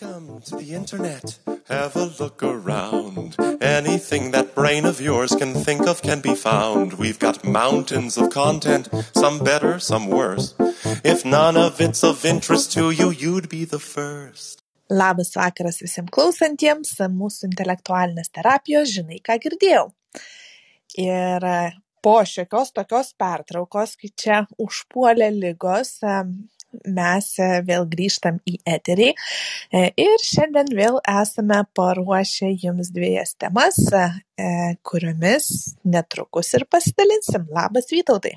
Welcome to the internet. Have a look around. Anything that brain of yours can think of can be found. We've got mountains of content, some better, some worse. If none of it's of interest to you, you'd be the first. Labas vakaras visiems klausantiems mūsų intelektualinės terapijos, žinai, ką girdėjau. Ir po šiokios tokios pertraukos, kai čia užpuolė lygos, mes vėl grįžtam į eterį ir šiandien vėl esame paruošę jums dviejas temas, kuriomis netrukus ir pasidalinsim. Labas Vytautai.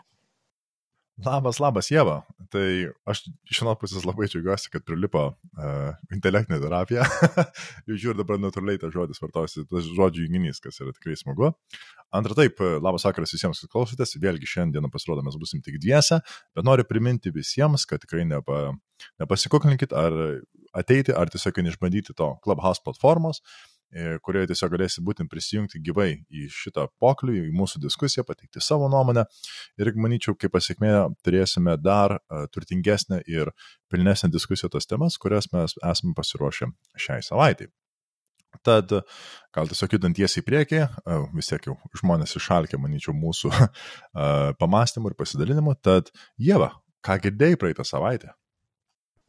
Labas, labas, Jėva. Tai aš iš vienos pusės labai džiaugiuosi, kad prilipo uh, intelektinė terapija. Jau žiūriu dabar natūraliai tas žodis vartojasi, tas žodžių junginys, kas yra tikrai smagu. Antra taip, labas vakaras visiems, kas klausotės. Vėlgi šiandieną pasirodo mes busim tik dviese, bet noriu priminti visiems, kad tikrai nepa, nepasikuklinkit ar ateiti, ar tiesiog neišbandyti to Clubhouse platformos. E, kurioje tiesiog galėsi būtent prisijungti gyvai į šitą pokalbį, į mūsų diskusiją, pateikti savo nuomonę ir, manyčiau, kaip pasiekmė turėsime dar e, turtingesnę ir pilnesnę diskusiją tos temas, kurias mes esame pasiruošę šiai savaitai. Tad gal tiesiog judant tiesiai į priekį, e, vis tiek jau žmonės išalkė, manyčiau, mūsų pamastymų ir pasidalinimų, tad Jėva, ką girdėjai praeitą savaitę?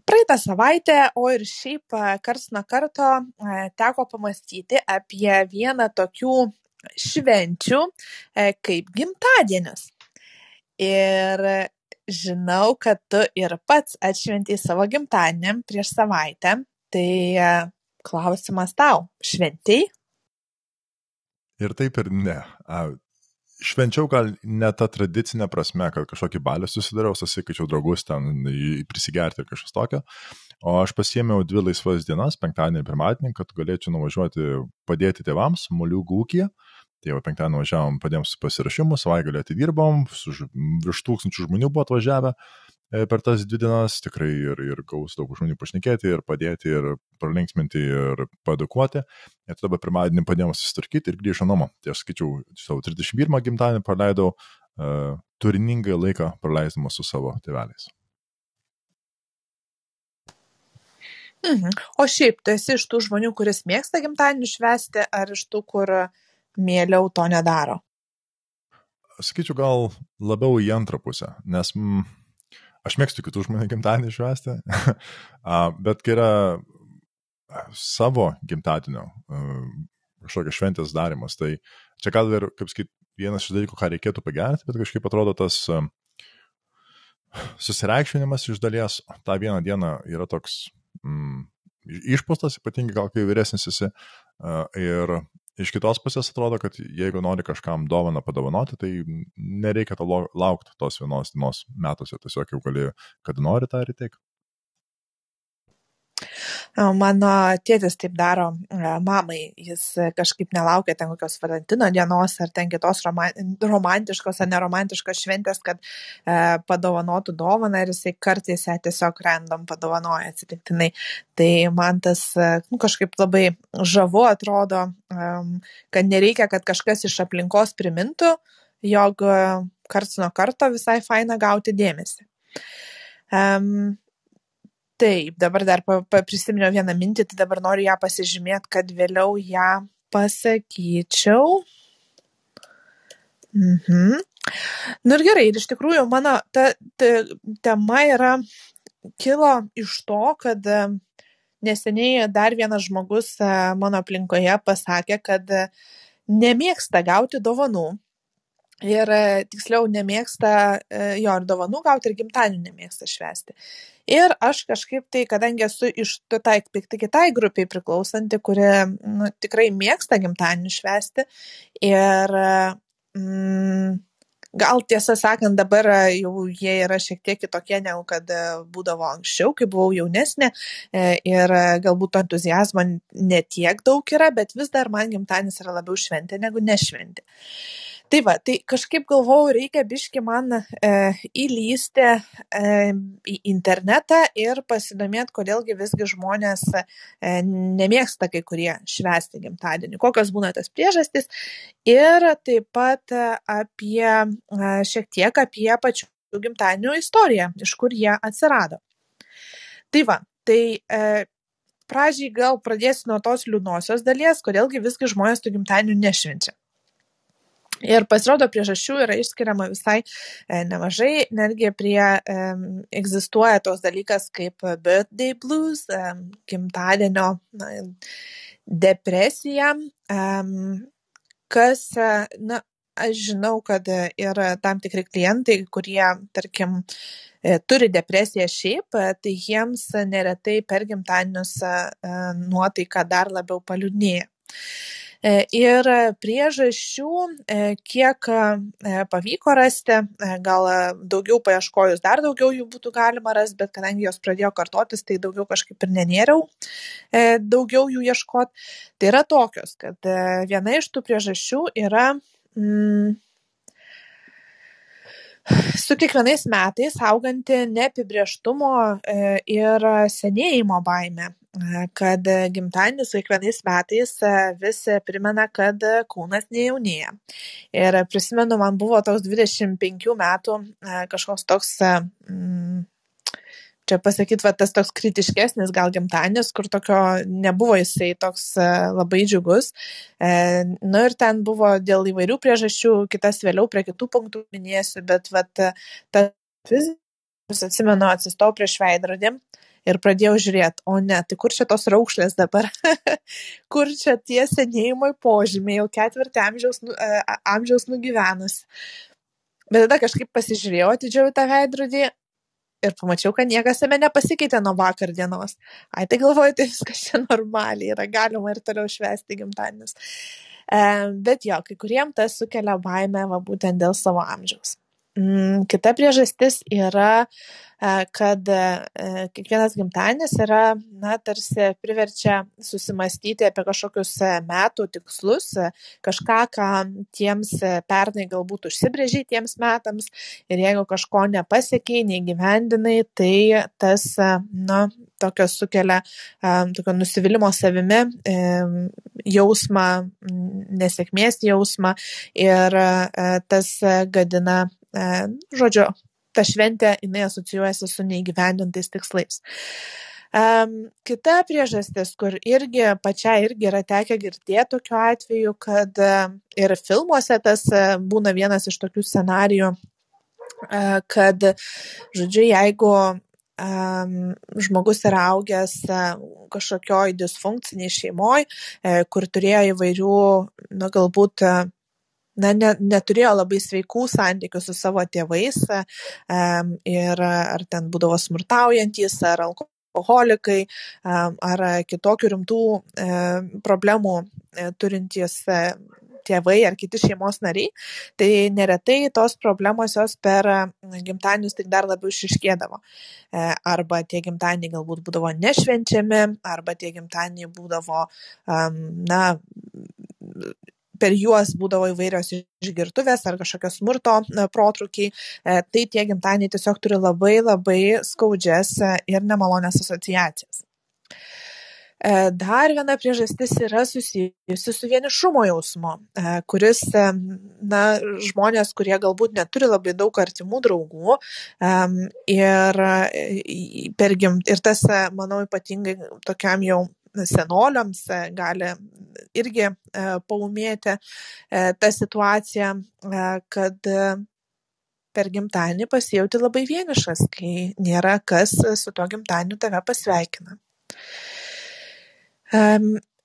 Praeitą savaitę o ir šiaip karts nuo karto teko pamąstyti apie vieną tokių švenčių kaip gimtadienis. Ir žinau, kad tu ir pats atšventei savo gimtadienį prieš savaitę. Tai klausimas tau, šventei? Ir taip ir ne švenčiau gal ne ta tradicinė prasme, kad kažkokį balį susidariau, susikaičiau draugus ten prisigerti ir kažkas tokio. O aš pasiėmiau dvi laisvas dienas, penktadienį ir pirmadienį, kad galėčiau nuvažiuoti padėti tėvams, moliūgų ūkiją. Tai jau penktadienį važiavom, padėjom su pasirašymu, savaitgalį atidirbom, virš tūkstančių žmonių buvo atvažiavę. E, per tas dvi dienas tikrai ir, ir gaus daug žmonių pašnekėti, ir padėti, ir pralinksminti, ir padukuoti. Ir tada pirmadienį padėjom susitvarkyti ir grįžau namo. Tai aš skaičiau savo 31 gimtadienį, praleidau uh, turiningą laiką praleisdamas su savo tėveliais. Mhm. O šiaip, tu esi iš tų žmonių, kuris mėgsta gimtadienį švesti, ar iš tų, kur mieliau to nedaro? Sakyčiau, gal labiau į antrą pusę, nes mm, Aš mėgstu kitų žmonių gimtadienį švęsti, bet kai yra savo gimtadienio kažkokios šventės darimas, tai čia gal ir, kaip sakyti, vienas iš dalykų, ką reikėtų pagerinti, bet kažkaip atrodo tas susireikšminimas iš dalies tą vieną dieną yra toks mm, išpūstas, ypatingai gal kai vyresnis esi. Ir iš kitos pusės atrodo, kad jeigu nori kažkam dovaną padovanoti, tai nereikia to laukti tos vienos dienos metuose, tiesiog jau gali, kad nori tą ir įteik. Mano tėtis taip daro mamai, jis kažkaip nelaukia ten kokios Valentino dienos ar ten kitos romantiškos ar neromantiškos šventės, kad e, padovanotų dovaną ir jisai kartais ją tiesiog random padovanoja atsitiktinai. Tai man tas nu, kažkaip labai žavu atrodo, kad nereikia, kad kažkas iš aplinkos primintų, jog karts nuo karto visai faina gauti dėmesį. Um, taip dabar dar pa pa prisiminiau vieną mintį tai dabar noriu ją pasižymėt kad vėliau ją pasakyčiau. Mhm. Nu ir gerai ir iš tikrųjų mano ta ta tema yra kilo iš to kad neseniai dar vienas žmogus mano aplinkoje pasakė kad nemėgsta gauti dovanų ir tiksliau nemėgsta jo ir dovanų gauti ir gimtadienių nemėgsta švęsti. Ir aš kažkaip tai kadangi esu iš tai kitai grupei priklausanti kuri nu tikrai mėgsta gimtadienius švęsti ir mm, gal tiesą sakant dabar jau jie yra šiek tiek kitokie negu kad būdavo anksčiau kai buvau jaunesnė e, ir galbūt to entuziazmo ne tiek daug yra bet vis dar man gimtadienis yra labiau šventė negu ne šventė tai va tai kažkaip galvojau reikia biškį man e, įlįsti e, į internetą ir pasidomėt kodėl gi visgi žmonės e, nemėgsta kai kurie švęsti gimtadienį kokios būna tos priežastys? Ir taip pat apie e, šiek tiek apie pačių gimtadienių istoriją iš kur jie atsirado. Tai va tai e, pradžiai gal pradėsiu nuo tos liūdnosios dalies, kodėlgi visgi žmonės tų gimtadienių nešvenčia. Ir pasirodo, priežasčių yra išskiriama visai e, nemažai, netgi prie um, egzistuoja tos dalykas kaip birthday blues, um, gimtadienio na, depresija, um, kas, na, aš žinau, kad yra tam tikri klientai, kurie, tarkim, turi depresiją šiaip, tai jiems neretai per gimtadienius nuotaika dar labiau paliūdnėja. E, ir priežasčių, e, kiek e, pavyko rasti, gal daugiau paieškojus dar daugiau jų būtų galima rasti, bet kadangi jos pradėjo kartotis, tai daugiau kažkaip ir nenėriau daugiau jų ieškoti. Tai yra tokios, kad viena iš tų priežasčių yra mm, su kiekvienais metais auganti neapibrieštumo ir senėjimo baime kad gimtadienis kiekvienais metais vis primena, kad kūnas nejaunėja. Ir prisimenu, man buvo toks 25 metų kažkoks toks, mm, čia pasakyti, va, tas toks kritiškesnis gal gimtadienis, kur tokio nebuvo jisai toks labai džiugus. E, nu ir ten buvo dėl įvairių priežasčių, kitas vėliau prie kitų punktų minėsiu, bet va, ta fizinis, atsimenu, atsistau prieš veidrodį ir pradėjau žiūrėt, o ne, tai kur čia tos raukšlės dabar, kur čia tie senėjimai požymiai, jau ketvirtį amžiaus, nu, e, amžiaus nugyvenus. Bet tada kažkaip pasižiūrėjau atidžiau į tą veidrodį ir pamačiau, kad niekas jame nepasikeitė nuo vakar dienos. Ai, tai galvoju, tai viskas čia normaliai yra, galima ir toliau švesti gimtadienius. E, bet jo, kai kuriem tas sukelia baimę va, būtent dėl savo amžiaus. Mm, kita priežastis yra E, kad e, kiekvienas gimtadienis yra, na, tarsi priverčia susimastyti apie kažkokius e, metų tikslus, kažką, ką tiems pernai galbūt užsibrėžiai tiems metams ir jeigu kažko nepasiekiai, neįgyvendinai, tai tas, na, tokio sukelia tokio nusivylimą savimi jausmą, nesėkmės jausmą ir tas gadina, žodžiu, ta šventė jinai asocijuojasi su neįgyvendintais tikslais. Um, kita priežastis, kur irgi pačiai irgi yra tekę girdėti tokiu atveju, kad uh, ir filmuose tas uh, būna vienas iš tokių scenarijų, uh, kad, žodžiu, jeigu um, žmogus yra augęs uh, kažkokioj disfunkciniai šeimoje, uh, kur turėjo įvairių, na galbūt uh, na, ne, neturėjo labai sveikų santykių su savo tėvais ir ar ten būdavo smurtaujantis, ar alkoholikai, ar kitokių rimtų problemų e, turintys e, tėvai ar kiti šeimos nariai, tai neretai tos problemos jos per gimtadienius tik dar labiau išiškėdavo. E, arba tie gimtadieniai galbūt būdavo nešvenčiami, arba tie gimtadieniai būdavo, na, per juos būdavo įvairios išgirtuvės ar kažkokios smurto protrukiai, e, tai tie gimtadieniai tiesiog turi labai labai skaudžias e, ir nemalonės asociacijas. E, dar viena priežastis yra susijusi su vienišumo jausmu, kuris, na, žmonės, kurie galbūt neturi labai daug artimų draugų ir, per gimt, ir tas, manau, ypatingai tokiam jau senoliams e, gali irgi e, paumėti e, ta situacija, kad per gimtadienį pasijauti labai vienišas, kai nėra kas su to gimtadieniu tave pasveikina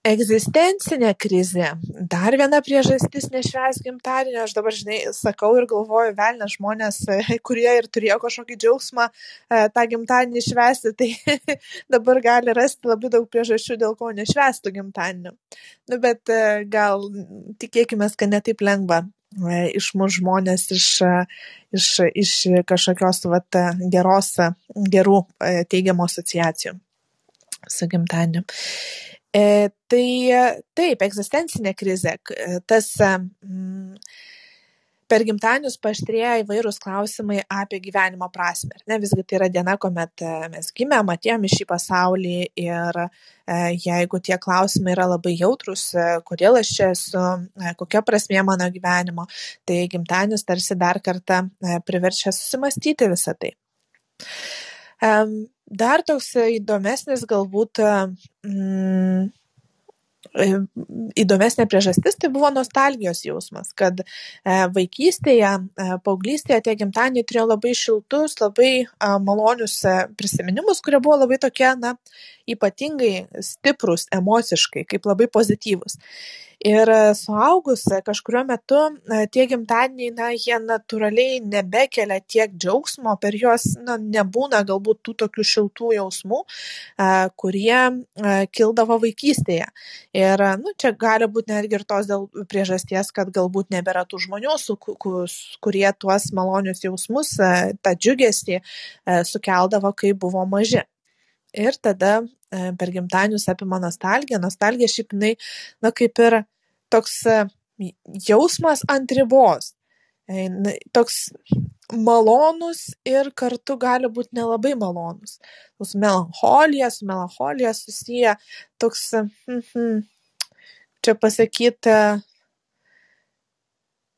egzistencinė krizė. Dar viena priežastis nešvęst gimtadienio. Aš dabar žinai sakau ir galvoju velnias žmonės kurie ir turėjo kažkokį džiaugsmą e, tą gimtadienį švęsti tai dabar gali rasti labai daug priežasčių dėl ko nešvęstų gimtadienio. Nu bet e, gal tikėkimės kad ne taip lengva e, išmuš žmonės iš, iš, iš kažkokios vat, geros, gerų teigiamų asociacijų su gimtadieniu. E, tai taip, egzistencinė krizė, e, tas mm, per gimtadienius paštrėja įvairūs klausimai apie gyvenimo prasme. Ne visgi tai yra diena, kuomet e, mes gimėm, atėjom į šį pasaulį ir jeigu tie klausimai yra labai jautrus, kodėl aš čia esu, kokia prasmė mano gyvenimo, tai gimtadienis tarsi dar kartą priverčia susimastyti visą tai. Dar toks įdomesnis galbūt mm, įdomesnė priežastis tai buvo nostalgijos jausmas, kad e, vaikystėje, e, paauglystėje tie gimtadieniai turėjo labai šiltus, labai malonius e, prisiminimus, kurie buvo labai tokie, na, ypatingai stiprus emociškai, kaip labai pozityvus. Ir suaugus kažkuriuo metu tie gimtadieniai, na, jie natūraliai nebekelia tiek džiaugsmo, per juos na, nebūna galbūt tų tokių šiltų jausmų, kurie kildavo vaikystėje. Ir nu, čia gali būti netgi ir tos dėl priežasties, kad galbūt nebėra tų žmonių, su, kurie tuos malonius jausmus, tą džiugesį sukeldavo, kai buvo maži. Ir tada per gimtadienius apima nostalgija. Nostalgija šiaip jinai, na kaip ir toks e, jausmas ant ribos. E, toks malonus ir kartu gali būti nelabai malonus. Su melancholija, su melancholija susiję toks, mm -hmm, čia pasakyti,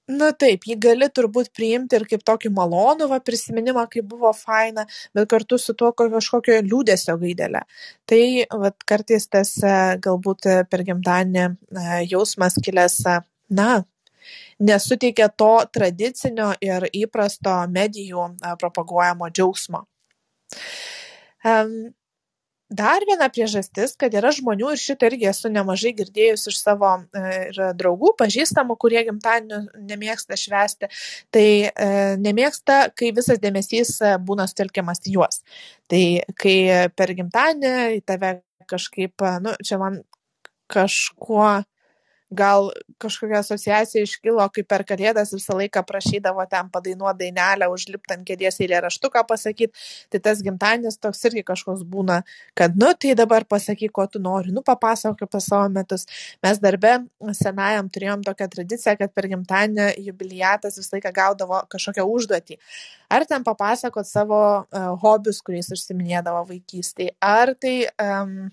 na taip jį gali turbūt priimti ir kaip tokį malonų va prisiminimą kaip buvo faina bet kartu su tuo kažkokio liūdesio gaidele tai vat kartais tas e, galbūt per gimtadienį e, jausmas kilęs e, na nesuteikia to tradicinio ir įprasto medijų propaguojamo džiaugsmo dar viena priežastis kad yra žmonių ir šitą irgi esu nemažai girdėjus iš savo e, ir draugų pažįstamų kurie gimtadienių nemėgsta švęsti tai e, nemėgsta kai visas dėmesys e, būna sutelkiamas į juos. Tai kai per gimtadienį į tave kažkaip nu čia man kažkuo gal kažkokia asociacija iškilo, kai per kalėdas visą laiką prašydavo ten padainuoti dainelę, užlipti ant kėdės eilėraštuką pasakyti, tai tas gimtadienis toks irgi kažkoks būna, kad, nu, tai dabar pasakyk, ko tu nori, nu, papasakok apie savo metus. Mes darbe senajam turėjom tokią tradiciją, kad per gimtadienį jubiliatas visą laiką gaudavo kažkokią užduotį. Ar ten papasakot savo uh, hobius, kuriais užsiminėdavo vaikystėje, ar tai um,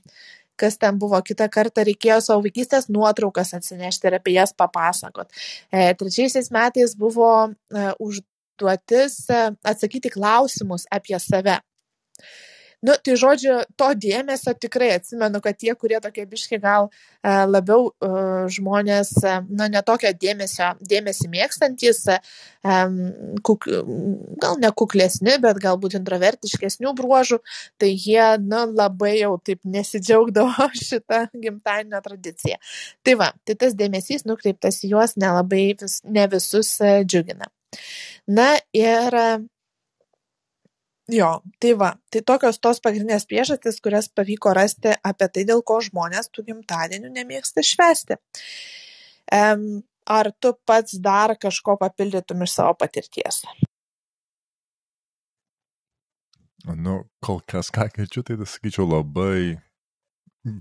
kas ten buvo. Kitą kartą reikėjo savo vaikystės nuotraukas atsinešti ir apie jas papasakot. E, trečiaisiais metais buvo e, užduotis e, atsakyti klausimus apie save nu tai žodžiu to dėmesio tikrai atsimenu kad tie kurie tokie biškį gal e, labiau e, žmonės e, na ne tokio dėmesio dėmesį mėgstantys kuk, gal ne kuklesni bet galbūt introvertiškesnių bruožų tai jie na labai jau taip nesidžiaugdavo šitą gimtadienio tradiciją tai va tai tas dėmesys nukreiptas į juos nelabai vis ne visus džiugina. Na ir Jo, tai va, tai tokios tos pagrindinės priežastys, kurias pavyko rasti apie tai, dėl ko žmonės tų gimtadienių nemėgsta švesti. Um, ar tu pats dar kažko papildytum iš savo patirties? Nu, kol kas ką girdžiu, tai sakyčiau labai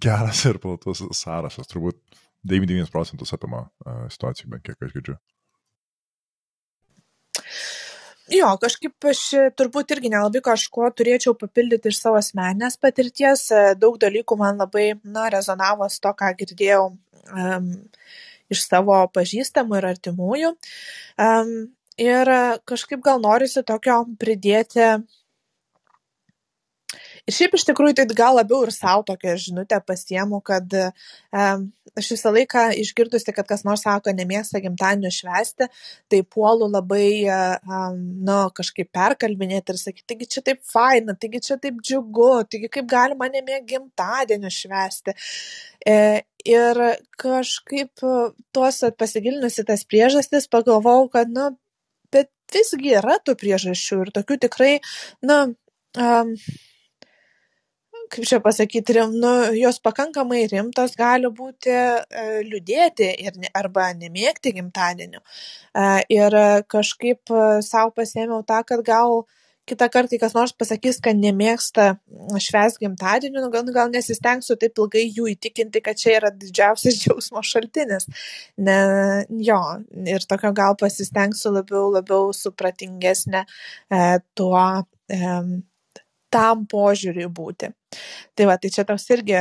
geras ir platus sąrašas. Turbūt 99 procentus apima uh, situacijų, bent kiek aš girdžiu. Jo, kažkaip aš e, turbūt irgi nelabai kažko turėčiau papildyti iš savo asmenės patirties. E, daug dalykų man labai, na, rezonavo su to, ką girdėjau um, iš savo pažįstamų ir artimųjų. Um, ir kažkaip gal norisi tokio pridėti Ir šiaip iš tikrųjų tai gal labiau ir savo tokią žinutę pasiemu, kad um, aš visą laiką išgirdusi, kad kas nors sako, nemėgsta gimtadienio švesti, tai puolu labai, um, nu, kažkaip perkalbinėti ir sakyti, taigi čia taip faina, taigi čia taip džiugu, taigi kaip galima nemėgti gimtadienio švesti. E, ir kažkaip tuos pasigilinusi tas priežastis pagalvojau, kad, nu, bet visgi yra tų priežasčių ir tokių tikrai, nu, um, kaip čia pasakyti, rim, nu, jos pakankamai rimtos gali būti e, liūdėti ir, arba nemėgti gimtadienio. E, ir kažkaip e, savo pasėmiau tą, kad gal kitą kartą, kas nors pasakys, kad nemėgsta šves gimtadienį, nu, gal, nu, gal nesistengsiu taip ilgai jų įtikinti, kad čia yra didžiausias džiaugsmo šaltinis. Ne, jo, ir tokio gal pasistengsiu labiau, labiau supratingesnė e, tuo. E, tam požiūriui būti. Tai va, tai čia toks irgi,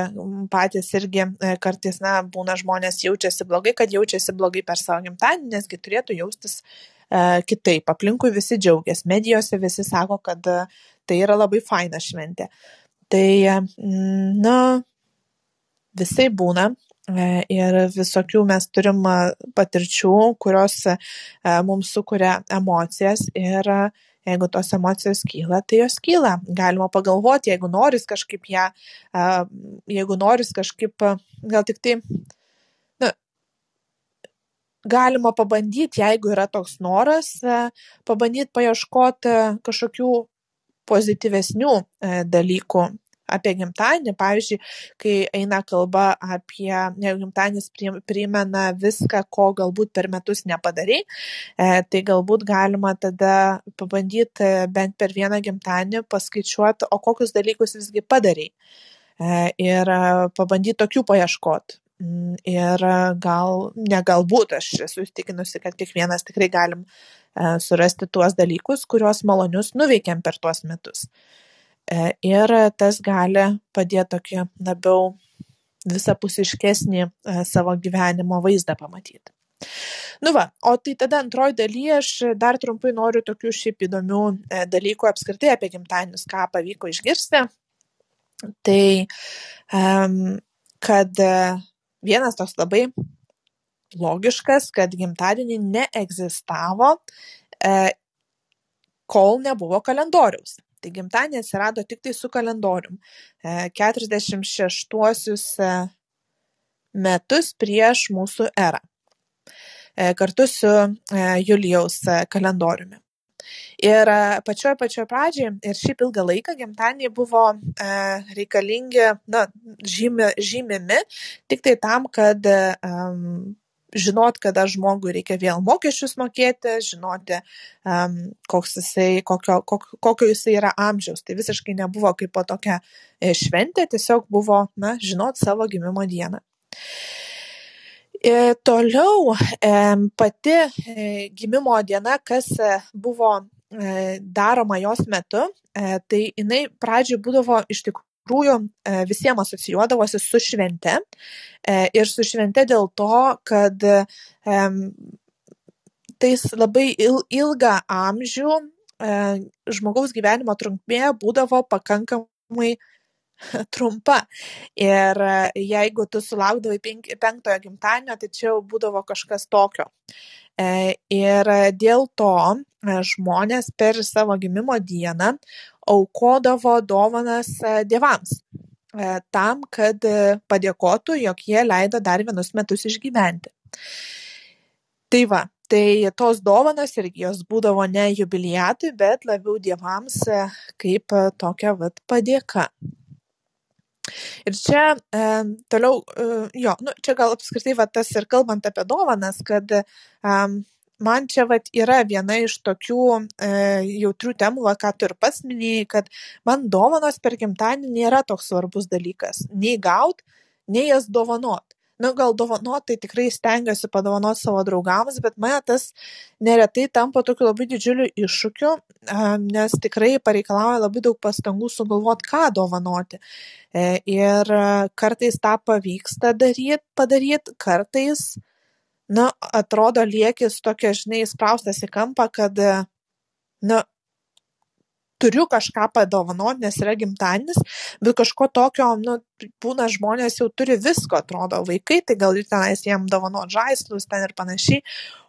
patys irgi e, kartais, na, būna žmonės jaučiasi blogai, kad jaučiasi blogai per savo gimtadienį, nesgi turėtų jaustis e, kitaip. Aplinkui visi džiaugiasi, medijose visi sako, kad e, tai yra labai faina šventė. Tai, mm, na, visai būna e, ir visokių mes turim patirčių, kurios mums sukuria emocijas ir jeigu tos emocijos kyla, tai jos kyla. Galima pagalvoti, jeigu noris kažkaip ją, jeigu noris kažkaip, gal tik tai, na, galima pabandyti, jeigu yra toks noras, pabandyti paieškoti kažkokių pozityvesnių e, dalykų apie gimtadienį, pavyzdžiui, kai eina kalba apie, jeigu gimtadienis primena viską, ko galbūt per metus nepadarai, e, tai galbūt galima tada pabandyti bent per vieną gimtadienį paskaičiuoti, o kokius dalykus visgi padarai. E, ir pabandyti tokių paieškoti. Mm, ir gal, ne galbūt, aš esu įstikinusi, kad kiekvienas tikrai galim e, surasti tuos dalykus, kuriuos malonius nuveikėm per tuos metus. E, ir tas gali padėti tokį labiau visapusiškesnį e, savo gyvenimo vaizdą pamatyti. Nu va, o tai tada antroji dalyje aš dar trumpai noriu tokių šiaip įdomių e, dalykų apskritai apie gimtadienius, ką pavyko išgirsti. Tai, kad vienas toks labai logiškas, kad gimtadienį neegzistavo, kol nebuvo kalendoriaus tai gimtadieniai atsirado tiktai su kalendorium. 46 e, e, metus prieš mūsų erą. E, kartu su Julijaus kalendoriumi. Ir pačioj pačioj pradžioj ir šiaip ilgą laiką gimtadieniai buvo reikalingi, na, žymi, žymimi tik tai tam, kad um, žinot, kada žmogui reikia vėl mokesčius mokėti, žinoti, um, koks jisai, kokio, kokio, kokio jisai yra amžiaus. Tai visiškai nebuvo kaip po tokia e, šventė, tiesiog buvo, na, žinot savo gimimo dieną. E, toliau pati e, gimimo diena, kas buvo daroma jos metu, tai jinai pradžioj būdavo iš tikrųjų tikrųjų e, visiems asocijuodavosi su švente e, ir su švente dėl to, kad tais labai ilgą amžių e, žmogaus gyvenimo trumpmė būdavo pakankamai trumpa. Ir jeigu tu sulaukdavai penktojo gimtadienio, tai čia jau būdavo kažkas tokio. Ir dėl to žmonės per savo gimimo dieną aukodavo dovanas e, dievams e, tam, kad e, padėkotų, jog jie leido dar vienus metus išgyventi. Tai va, tai tos dovanos irgi jos būdavo ne jubiliatui, bet labiau dievams kaip tokia vat padėka. Ir čia e, toliau, e, jo, nu, čia gal apskritai va, tas ir kalbant apie dovanas, kad e, man čia vat yra viena iš tokių e, jautrių temų, va, ką tu ir pats minėjai, kad man dovanos per gimtadienį nėra toks svarbus dalykas. Nei gaut, nei jas dovanot. Nu, gal dovanot, tai tikrai stengiuosi padovanot savo draugams, bet mane tas neretai tampa tokiu labai didžiuliu iššūkiu, e, nes tikrai pareikalauja labai daug pastangų sugalvoti, ką dovanoti. E, ir kartais tą pavyksta daryti, padaryti, kartais nu atrodo lieki su tokia žinai įspraustas į kampą kad nu turiu kažką padovanot nes yra gimtadienis bet kažko tokio nu būna žmonės jau turi visko atrodo vaikai tai gal ir tenais jiem dovanot žaislus ten ir panašiai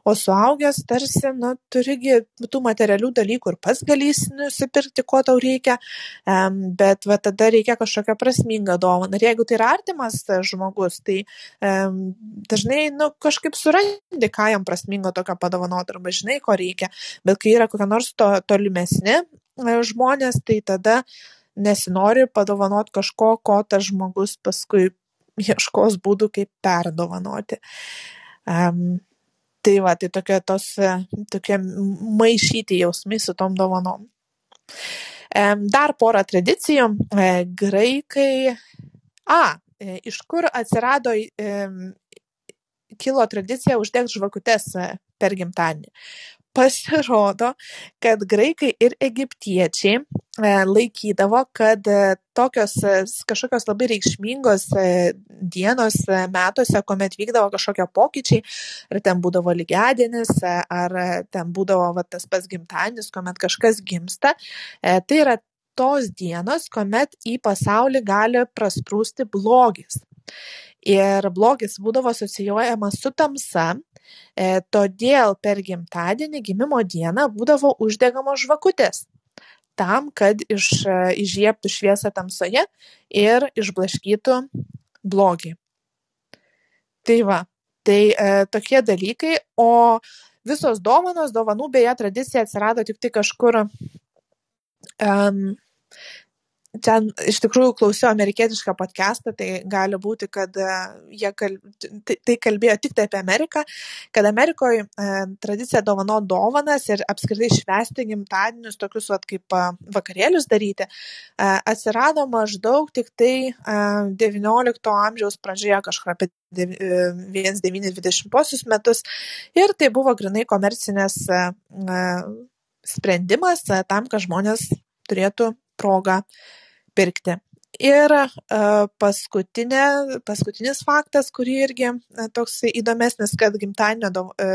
o suaugęs tarsi nu turi gi tų materialių dalykų ir pats gali nusipirkti ko tau reikia bet va tada reikia kažkokią prasmingą dovaną. Ir jeigu tai yra artimas žmogus tai em, dažnai nu kažkaip surandi ką jam prasmingo tokio padovanot arba žinai ko reikia. Bet kai yra kokie nors to tolimesni žmonės, tai tada nesinori padovanot kažko, ko tas žmogus paskui ieškos būdų, kaip perdovanoti. Um, tai va, tai tokie tos, tokie maišyti jausmai su tom dovanom. Um, dar porą tradicijų. E, graikai. A, e, iš kur atsirado, e, kilo tradicija uždegti žvakutes per gimtadienį pasirodo kad graikai ir egiptiečiai e, laikydavo kad e, tokios e, kažkokios labai reikšmingos dienos metuose kuomet vykdavo kažkokie pokyčiai ar ten būdavo lygiadienis ar ten būdavo va tas pats gimtadienis kuomet kažkas gimsta tai yra tos dienos, kuomet į pasaulį gali prasprūsti blogis. Ir blogis būdavo asocijuojamas su tamsa, e, todėl per gimtadienį, gimimo dieną būdavo uždegamos žvakutės tam, kad iš, e, išžieptų šviesą tamsoje ir išblaškytų blogį. Tai va, tai e, tokie dalykai, o visos dovanos, dovanų beje tradicija atsirado tik tai kažkur um, ten iš tikrųjų klausiau amerikietišką podcastą, tai gali būti, kad e, jie kal... tai, tai kalbėjo tik tai apie Ameriką, kad Amerikoje tradicija dovano dovanas ir apskritai švesti gimtadienius, tokius vat, kaip e, vakarėlius daryti, e, atsirado maždaug tik tai e, XIX amžiaus pradžioje kažkur apie 1920 e, metus. Ir tai buvo grinai komercinės sprendimas tam, kad žmonės turėtų progą pirkti. Ir e, paskutinė, paskutinis faktas, kurį irgi e, toks įdomesnis, kad gimtadienio e,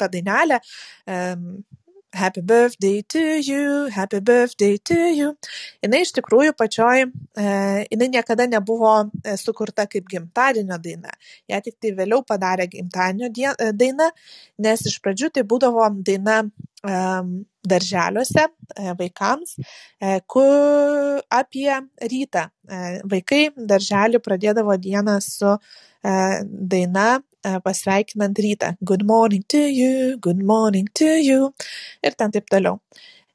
ta dainelė Happy birthday to you, happy birthday to you. Jis iš tikrųjų pačioj, e, jinai niekada nebuvo sukurta kaip gimtadienio daina. Ja tik tai vėliau padarė gimtadienio daina, nes iš pradžių tai būdavo daina darželiuose e, vaikams e, kur apie rytą. E, vaikai darželį pradėdavo dieną su daina pasveikinant rytą. Good morning to you, good morning to you ir ten taip toliau.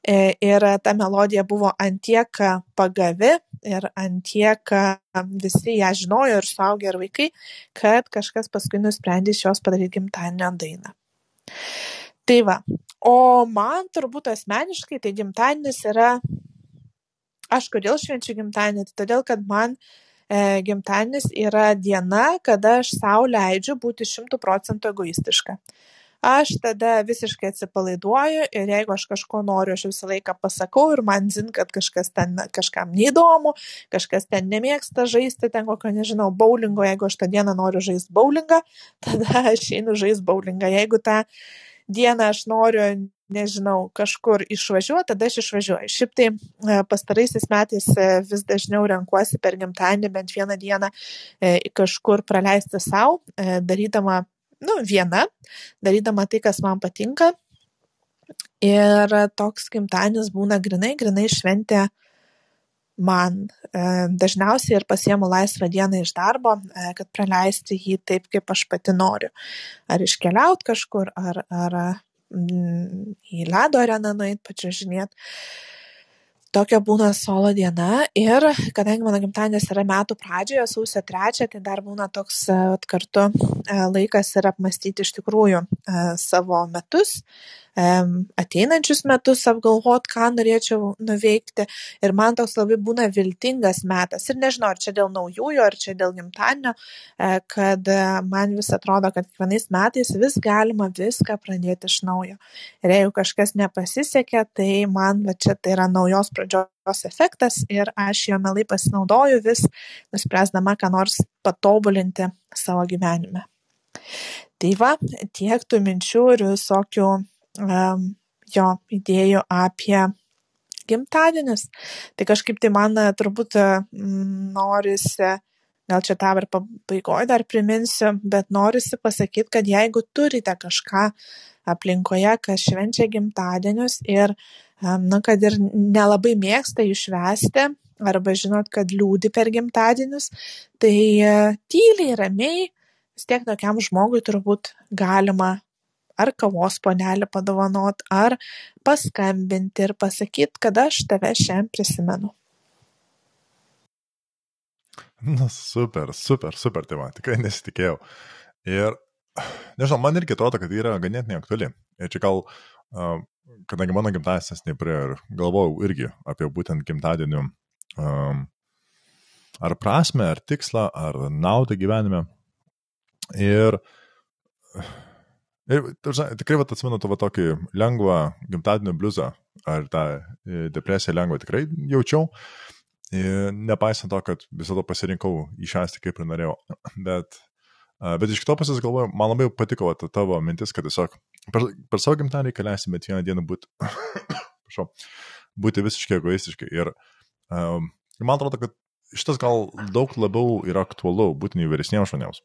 Ir ta melodija buvo antiek pagavi ir antiek visi ją žinojo ir suaugę ir vaikai, kad kažkas paskui nusprendė iš jos padaryti gimtadienio dainą. Tai va, o man turbūt asmeniškai tai gimtadienis yra aš kodėl švenčiu gimtadienį? Tai todėl, kad man e, gimtadienis yra diena, kada aš sau leidžiu būti šimtų procentų egoistiška. Aš tada visiškai atsipalaiduoju ir jeigu aš kažko noriu, aš visą laiką pasakau ir man zin, kad kažkas ten kažkam neįdomu, kažkas ten nemėgsta žaisti, ten kokio, nežinau, bowlingo, jeigu aš tą dieną noriu žaisti bowlingą, tada aš einu žaisti bowlingą. Jeigu tą dieną aš noriu, nežinau, kažkur išvažiuoti, tada aš išvažiuoju. Šiaip tai e, pastaraisiais metais e, vis dažniau renkuosi per gimtadienį bent vieną dieną e, kažkur praleisti savo, darydama, nu, viena, darydama tai, kas man patinka. Ir toks gimtadienis būna grinai, grinai šventė man dažniausiai ir pasiemu laisvą dieną iš darbo, kad praleisti jį taip, kaip aš pati noriu. Ar iškeliauti kažkur, ar, ar į ledo areną nueiti, pačiažinėti. Tokia būna solo diena ir kadangi mano gimtadienis yra metų pradžioje, sausio 3, tai dar būna toks e, kartu laikas ir apmastyti iš tikrųjų savo metus, ateinančius metus apgalvot, ką norėčiau nuveikti. Ir man toks labai būna viltingas metas. Ir nežinau, ar čia dėl naujųjų, ar čia dėl gimtadienio, e, kad e, man vis atrodo, kad kiekvienais metais vis galima viską pradėti iš naujo. Ir jeigu kažkas nepasisekė, tai man va čia tai yra naujos pradžios efektas ir aš jo melai pasinaudoju vis, nuspręsdama, ką nors patobulinti savo gyvenime. Tai va, tiek tų minčių ir visokių jo idėjų apie gimtadienius. Tai kažkaip tai man turbūt norisi, gal čia tą ir pabaigoje dar priminsiu, bet norisi pasakyti, kad jeigu turite kažką aplinkoje, kas švenčia gimtadienius ir, na, kad ir nelabai mėgsta jų švesti, arba žinot, kad liūdi per gimtadienius, tai e, tyliai, ramiai, vis tiek tokiam žmogui turbūt galima ar kavos puodelį padovanot, ar paskambinti ir pasakyti, kad aš tave šiandien prisimenu. Na, super, super, super, tai man tikrai nesitikėjau. Ir, nežinau, man irgi atrodo, kad yra ganėtinai aktuali. Ir čia gal, kadangi mano gimtadienis nepraėjo ir galvojau irgi apie būtent gimtadienių ar prasme, ar tikslą, ar naudą gyvenime. Ir Ir tikrai vat, atsimenu tavo tokį lengvą gimtadienio bliuzą, ar tą e, depresiją lengvą tikrai jaučiau, ir nepaisant to, kad visada pasirinkau išęsti kaip ir norėjau. Bet, bet iš kito pusės galvoju, man labai patiko vat, tavo mintis, kad tiesiog per, per savo gimtadienį reikia leisti bent vieną dieną būti, prašau, būti visiškai egoistiški. Ir um, man atrodo, kad šitas gal daug labiau yra aktualu būtent vyresniems žmonėms.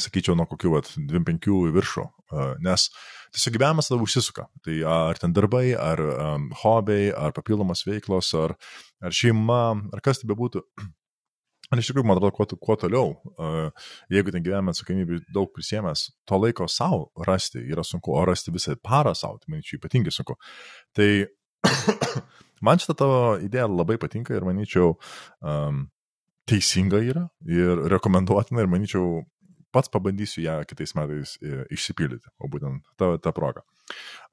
Sakyčiau, nuo kokių 25 į viršų, nes tiesiog gyvenimas tada užsisuka. Tai ar ten darbai, ar um, hobiai, ar papildomas veiklos, ar, ar šeima, ar kas tai bebūtų. Ir iš tikrųjų, man atrodo, kuo, kuo toliau, uh, jeigu ten gyvenime atsakomybė daug prisėmęs, to laiko savo rasti yra sunku, o rasti visą parą savo, tai manyčiau, ypatingai sunku. Tai man šitą tavo idėją labai patinka ir manyčiau, um, teisinga yra ir rekomenduotina ir manyčiau, pats pabandysiu ją kitais metais e, išsipildyti, o būtent tą, tą progą.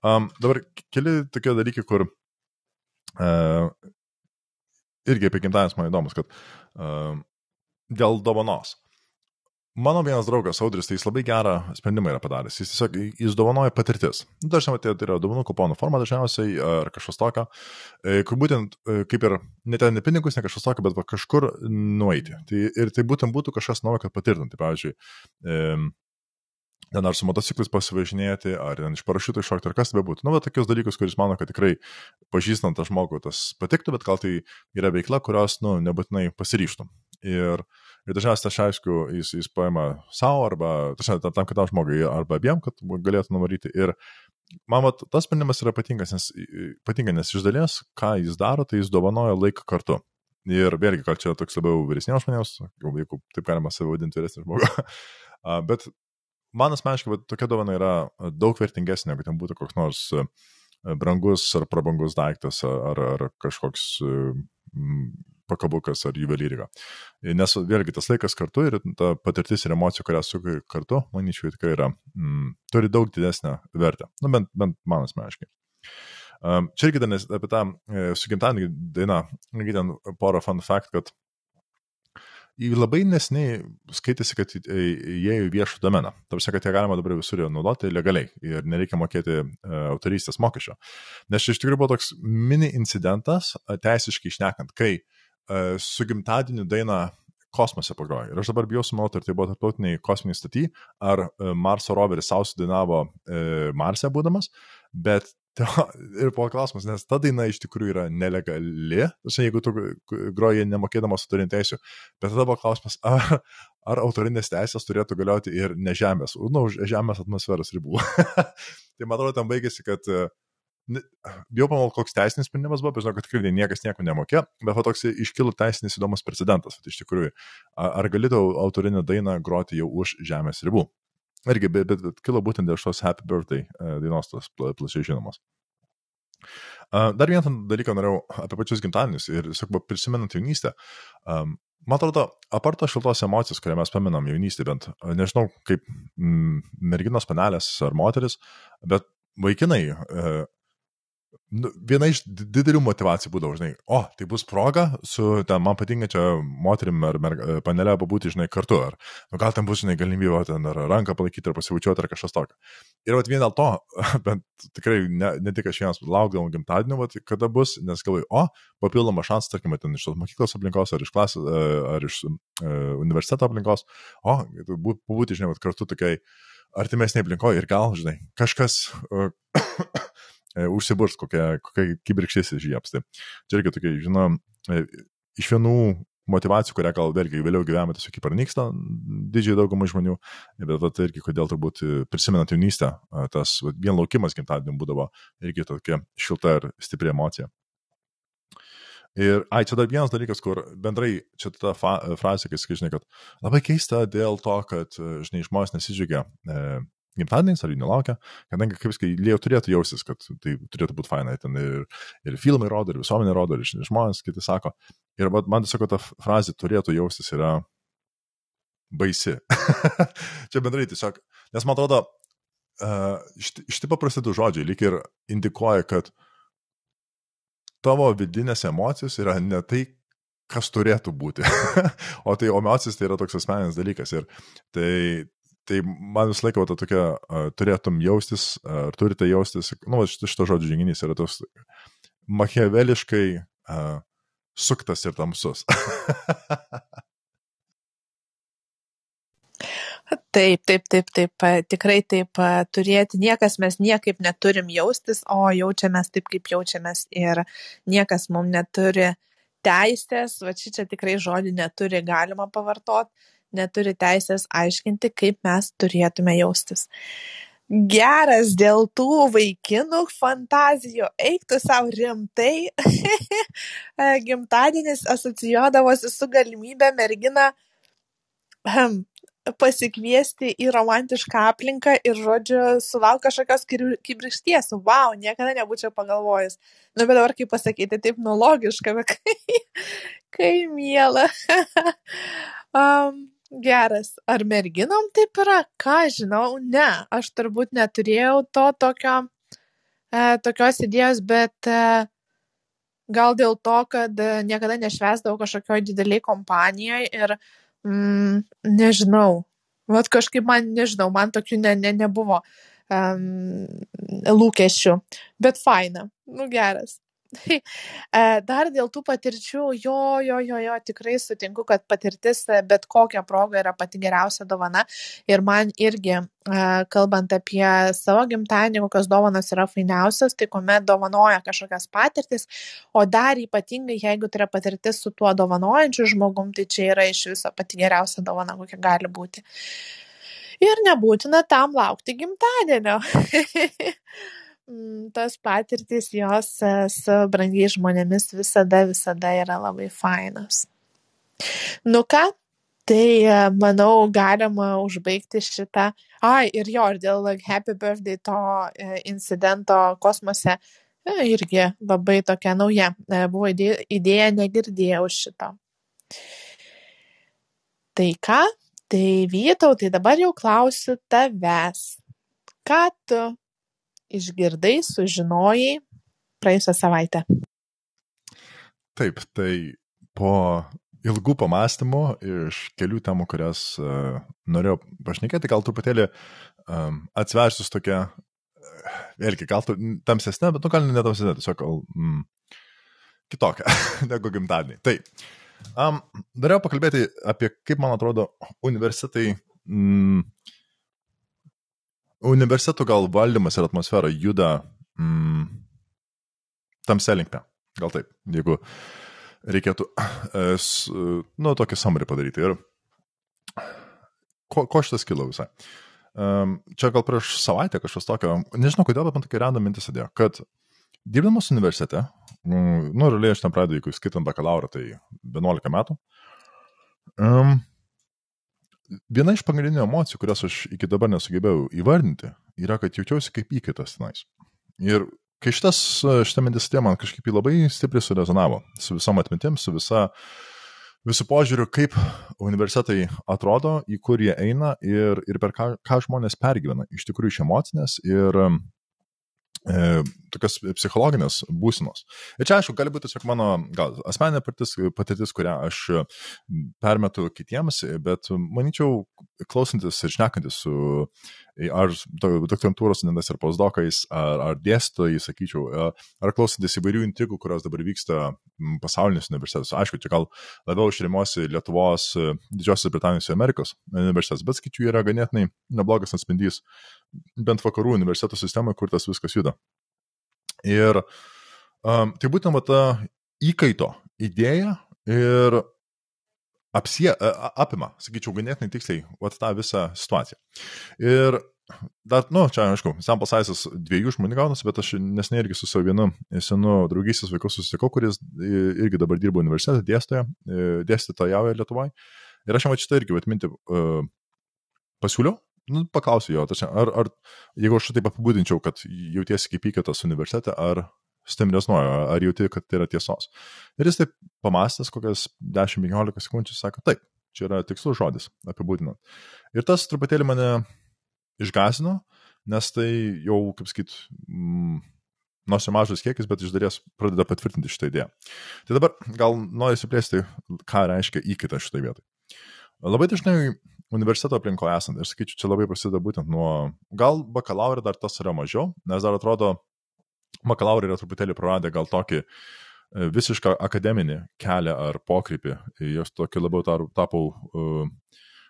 Um, dabar keli tokie dalykai, kur uh, irgi apie gimtadienis man įdomus, kad uh, dėl dovanos. Mano vienas draugas, Audris, tai jis labai gerą sprendimą yra padaręs. Jis tiesiog, jis dovanoja patirtis. Dažniausiai tai yra dovanų kuponų forma dažniausiai ar kažkas tokio, e, kur būtent kaip ir ne ten ne pinigus, ne kažkas tokio, bet va, kažkur nueiti. Tai, ir tai būtent būtų kažkas naujo, kad patirtum. Tai pavyzdžiui, ten ar su motociklais pasivažinėti, ar ten iš parašiutų iššokti, ar kas tai bebūtų. Nu, bet tokius dalykus, kuris mano, kad tikrai pažįstant tą žmogų tas patiktų, bet gal tai yra veikla, kurios, nu, nebūtinai pasiryštum. Ir, ir dažniausiai aš aišku, jis, jis paima savo arba, tačiau tam kitam žmogui, arba abiem, kad galėtų nuvaryti. Ir man vat, tas sprendimas yra patinkas, nes, patinka, nes iš dalies, ką jis daro, tai jis dovanoja laiką kartu. Ir vėlgi, gal čia toks labiau vyresniems žmonėms, jeigu taip galima save vadinti vyresnį žmogų. Bet man asmeniškai tokia dovana yra daug vertingesnė, negu ten būtų koks nors brangus ar prabangus daiktas ar, ar kažkoks pakabukas ar juvelyrika. Nes vėlgi tas laikas kartu ir ta patirtis ir emocija, kurią sukai kartu, manyčiau, tikrai yra, mm, turi daug didesnę vertę. Nu, bent, bent man asmeniškai. Um, čia irgi dar apie tą e, su gimtadienį dainą, irgi ten porą fun fact, kad labai nesiniai skaitėsi, kad įėjo į viešą domeną. Tarsi, kad jie galima dabar visur naudoti legaliai ir nereikia mokėti uh, autorystės mokesčio. Nes čia iš tikrųjų buvo toks mini incidentas, teisiškai išnekant, kai uh, su gimtadieniu daina kosmose pagrojo. Ir aš dabar bijau sumauti, ar tai buvo tarptautiniai kosminiai staty, ar uh, Marso roveris savo sudainavo uh, Marse būdamas, bet ir po klausimas, nes ta daina iš tikrųjų yra nelegali, žinai, jeigu tu groji nemokėdamas autorinių teisų, bet tada buvo klausimas, ar, ar autorinės teisės turėtų galioti ir ne žemės, nu, už žemės atmosferos ribų. tai man atrodo, tam baigėsi, kad Bijau pamal, koks teisinis sprendimas buvo, bet žinau, kad tikrai niekas nieko nemokė, bet va toks iškilo teisinis įdomus precedentas. Tai iš tikrųjų, ar galėtų autorinę dainą groti jau už žemės ribų? Irgi, bet, bet, bet kilo būtent dėl šios Happy Birthday e, dainos, tos plačiai žinomos. Dar vieną dalyką norėjau apie pačius gimtadienius ir, sakau, prisimenant jaunystę. Man atrodo, aparto šiltos emocijos, kurią mes paminam jaunystė, bent nežinau, kaip merginos panelės ar moteris, bet vaikinai e, nu, viena iš didelių motivacijų būdavo, žinai, o, tai bus proga su ten man patinkančia moterim ar mer, panelė pabūti, žinai, kartu, ar nu, gal ten bus, žinai, galimybė ten ar ranką palaikyti, ar pasivučiuoti, ar kažkas tokio. Ir vat vien dėl to, bent tikrai ne, ne tik aš vienas laukdavom gimtadienio, vat, kada bus, nes galvoju, o, papildomą šansą, tarkim, ten iš tos mokyklos aplinkos, ar iš klasės, e, ar iš uh, universiteto aplinkos, o, pabūti, žinai, vat, kartu tokiai artimesnė aplinkoje ir gal, žinai, kažkas uh, e, užsiburs, kokia, kokia kibirkštis išžieps. Tai čia irgi tokia, žinau, e, iš vienų motivacijų, kurią gal vėlgi vėliau gyvenime tiesiog pranyksta didžiai daugumai žmonių, bet vat, irgi kodėl turbūt prisimenant jaunystę, tas vien laukimas gimtadienį būdavo irgi tokia šilta ir stipri emocija. Ir, ai, čia dar vienas dalykas, kur bendrai čia ta fa, frazė, kai sakai, žinai, kad labai keista dėl to, kad, žinai, žmonės nesidžiugia e, gimtadieniais, ar jų nelaukia, kadangi, kaip sakai, jie turėtų jaustis, kad tai turėtų būti fainai, ten ir, ir filmai rodo, ir visuomenė rodo, ir žmonės kiti sako. Ir man tiesiog ta frazė turėtų jaustis yra baisi. Čia bendrai tiesiog, nes man atrodo, šitie paprasti du žodžiai lyg ir indikuoja, kad tavo vidinės emocijos yra ne tai, kas turėtų būti. o tai emocijos tai yra toks asmeninis dalykas. Ir tai, Tai man visą laiką ta tokia, uh, turėtum jaustis, ar turite jaustis, nu, šito, žodžio žinginys yra toks machiaveliškai uh, suktas ir tamsus. Taip, taip, taip, taip, tikrai taip turėti. Niekas mes niekaip neturim jaustis, o jaučiamės taip, kaip jaučiamės ir niekas mums neturi teisės, va čia tikrai žodį neturi galima pavartoti, neturi teisės aiškinti, kaip mes turėtume jaustis. Geras dėl tų vaikinų fantazijų, eiktų savo rimtai. Gimtadienis asocijuodavosi su galimybė merginą pasikviesti į romantišką aplinką ir, žodžiu, sulauk kažkokios kibirkšties. Wow, niekada nebūčiau pagalvojus. Nu, bet dabar kaip pasakyti, taip nu logiška, bet kai, kai miela. um, geras. Ar merginom taip yra? Ką žinau, ne. Aš turbūt neturėjau to tokio, e, tokios idėjos, bet e, gal dėl to, kad niekada nešvesdavau kažkokioj dideliai kompanijoje ir Mm, nežinau. Vat kažkaip man, nežinau, man tokių ne, ne, nebuvo um, lūkesčių, bet faina, nu geras. E, dar dėl tų patirčių, jo, jo, jo, jo, tikrai sutinku, kad patirtis e, bet kokia proga yra pati geriausia dovana. Ir man irgi, e, kalbant apie savo gimtadienį, kokios dovanos yra fainiausios, tai kuomet dovanoja kažkokias patirtis, o dar ypatingai, jeigu tai yra patirtis su tuo dovanojančiu žmogum, tai čia yra iš viso pati geriausia dovana, kokia gali būti. Ir nebūtina tam laukti gimtadienio. Mm, tos patirtys jos e, su brangiais žmonėmis visada, visada yra labai fainos. Nu ką, tai e, manau galima užbaigti šitą. Ai, ir jo, ir dėl Happy Birthday to e, incidento kosmose irgi labai tokia nauja. Buvo idėja, negirdėjau šito. Tai ką? Tai Vytau, tai dabar jau klausiu tavęs. Ką tu išgirdai, sužinojai praėjusią savaitę? Taip, tai po ilgų pamastymų iš kelių temų, kurias uh, norėjau pašnekėti, gal truputėlį um, atsiversius tokia, uh, vėlgi, gal tamsesnė, bet nu gal ne tamsesnė, tiesiog gal mm, kitokia negu gimtadienį. Tai, um, norėjau pakalbėti apie, kaip man atrodo, universitetai mm, universitetų gal valdymas ir atmosfera juda mm, tamsia linkme. Gal taip, jeigu reikėtų, nu, tokį samarį padaryti. Ir ko, ko šitas kilo visai? Um, čia gal prieš savaitę kažkas tokio, nežinau kodėl, bet man tokia renda mintis atėjo, kad dirbdamas universitete, mm, nu, realiai aš ten pradėjau, jeigu skaitant bakalauro, tai 11 metų, um, viena iš pagrindinių emocijų, kurias aš iki dabar nesugebėjau įvardinti, yra, kad jaučiausi kaip įkaitas tenais. Ir kai šitas, šitą mintis atėjo, man kažkaip labai stipriai surezonavo su visom atmintim, su visa, visų požiūriu, kaip universitetai atrodo, į kur jie eina ir, ir per ką, ką žmonės pergyvena iš tikrųjų iš emocinės ir tokios psichologinės būsenos. Ir čia, aišku, gali būti tiesiog mano gal asmeninė patirtis, patirtis, kurią aš permetu kitiems, bet manyčiau, klausantis ir šnekantis su ar doktorantūros studentais, ar postdokais, ar, ar dėstytojais, sakyčiau, ar klausantis įvairių intrigų, kurios dabar vyksta pasaulinės universitetus. Aišku, čia gal labiau išrimosi Lietuvos, Didžiosios Britanijos ir Amerikos universitetas, bet skaičiu yra ganėtinai neblogas atspindys bent vakarų universitetų sistemoje, kur tas viskas juda. Ir um, tai būtent va, ta įkaito idėja ir apsie, apima, sakyčiau, ganėtinai tiksliai va, tą visą situaciją. Ir dar, nu, čia, aišku, sample sizas dviejų žmonių gaunasi, bet aš nesnei irgi su savo vienu senu draugystės vaiku susitikau, kuris irgi dabar dirba universitete, dėstytoja, dėstytojauja Lietuvoje. Ir aš jam šitą irgi atminti uh, pasiūliau, nu, paklausiu jo, tačiau, ar, ar jeigu aš taip apibūdinčiau, kad jautiesi kaip įkaitas universitete, ar su tem rezonuoju, ar jauti, kad tai yra tiesos. Ir jis taip pamastęs kokias 10-15 sekundžių sako, taip, čia yra tikslus žodis apibūdinant. Ir tas truputėlį mane išgasino, nes tai jau, kaip sakyt, mm, nors ir mažas kiekis, bet iš dalies pradeda patvirtinti šitą idėją. Tai dabar gal noriu įsiplėsti, ką reiškia įkaita šitoje vietoje. Labai dažnai universiteto aplinkoje esant, aš sakyčiau, čia labai prasideda būtent nuo, gal bakalauro dar tas yra mažiau, nes dar atrodo, bakalaurai yra truputėlį praradę gal tokį e, visišką akademinį kelią ar pokrypį, jos tokį labiau tapau uh,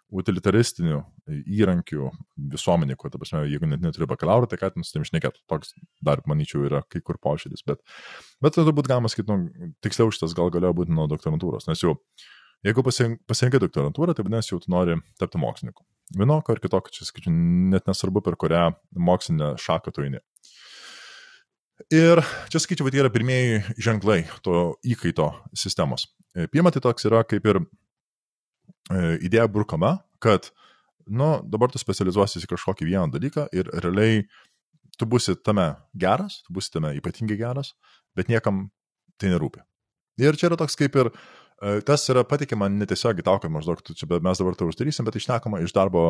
utilitaristinių įrankių visuomenė, kur, ta prasme, jeigu net neturi bakalauro, tai ką ten su tim šnekėt, toks dar, manyčiau, yra kai kur požiūris, bet, bet tai turbūt galima sakyti, nu, tiksliau šitas gal galėjo būti nuo doktorantūros, nes jau, jeigu pasirinkai doktorantūrą, tai vadinasi, jau tu nori tapti mokslininku. Vienokio ar kitokio, čia sakyčiau, net nesvarbu, per kurią mokslinę šaką tu eini. Ir čia sakyčiau, tai yra pirmieji ženklai to įkaito sistemos. Pirma, tai toks yra kaip ir E, idėja burkama, kad, nu, dabar tu specializuosies į kažkokį vieną dalyką ir realiai tu būsi tame geras, tu būsi tame ypatingai geras, bet niekam tai nerūpi. Ir čia yra toks kaip ir E, tas yra patikima netiesiogiai tau, kad maždaug čia, mes dabar tai uždarysim, bet išnekama iš darbo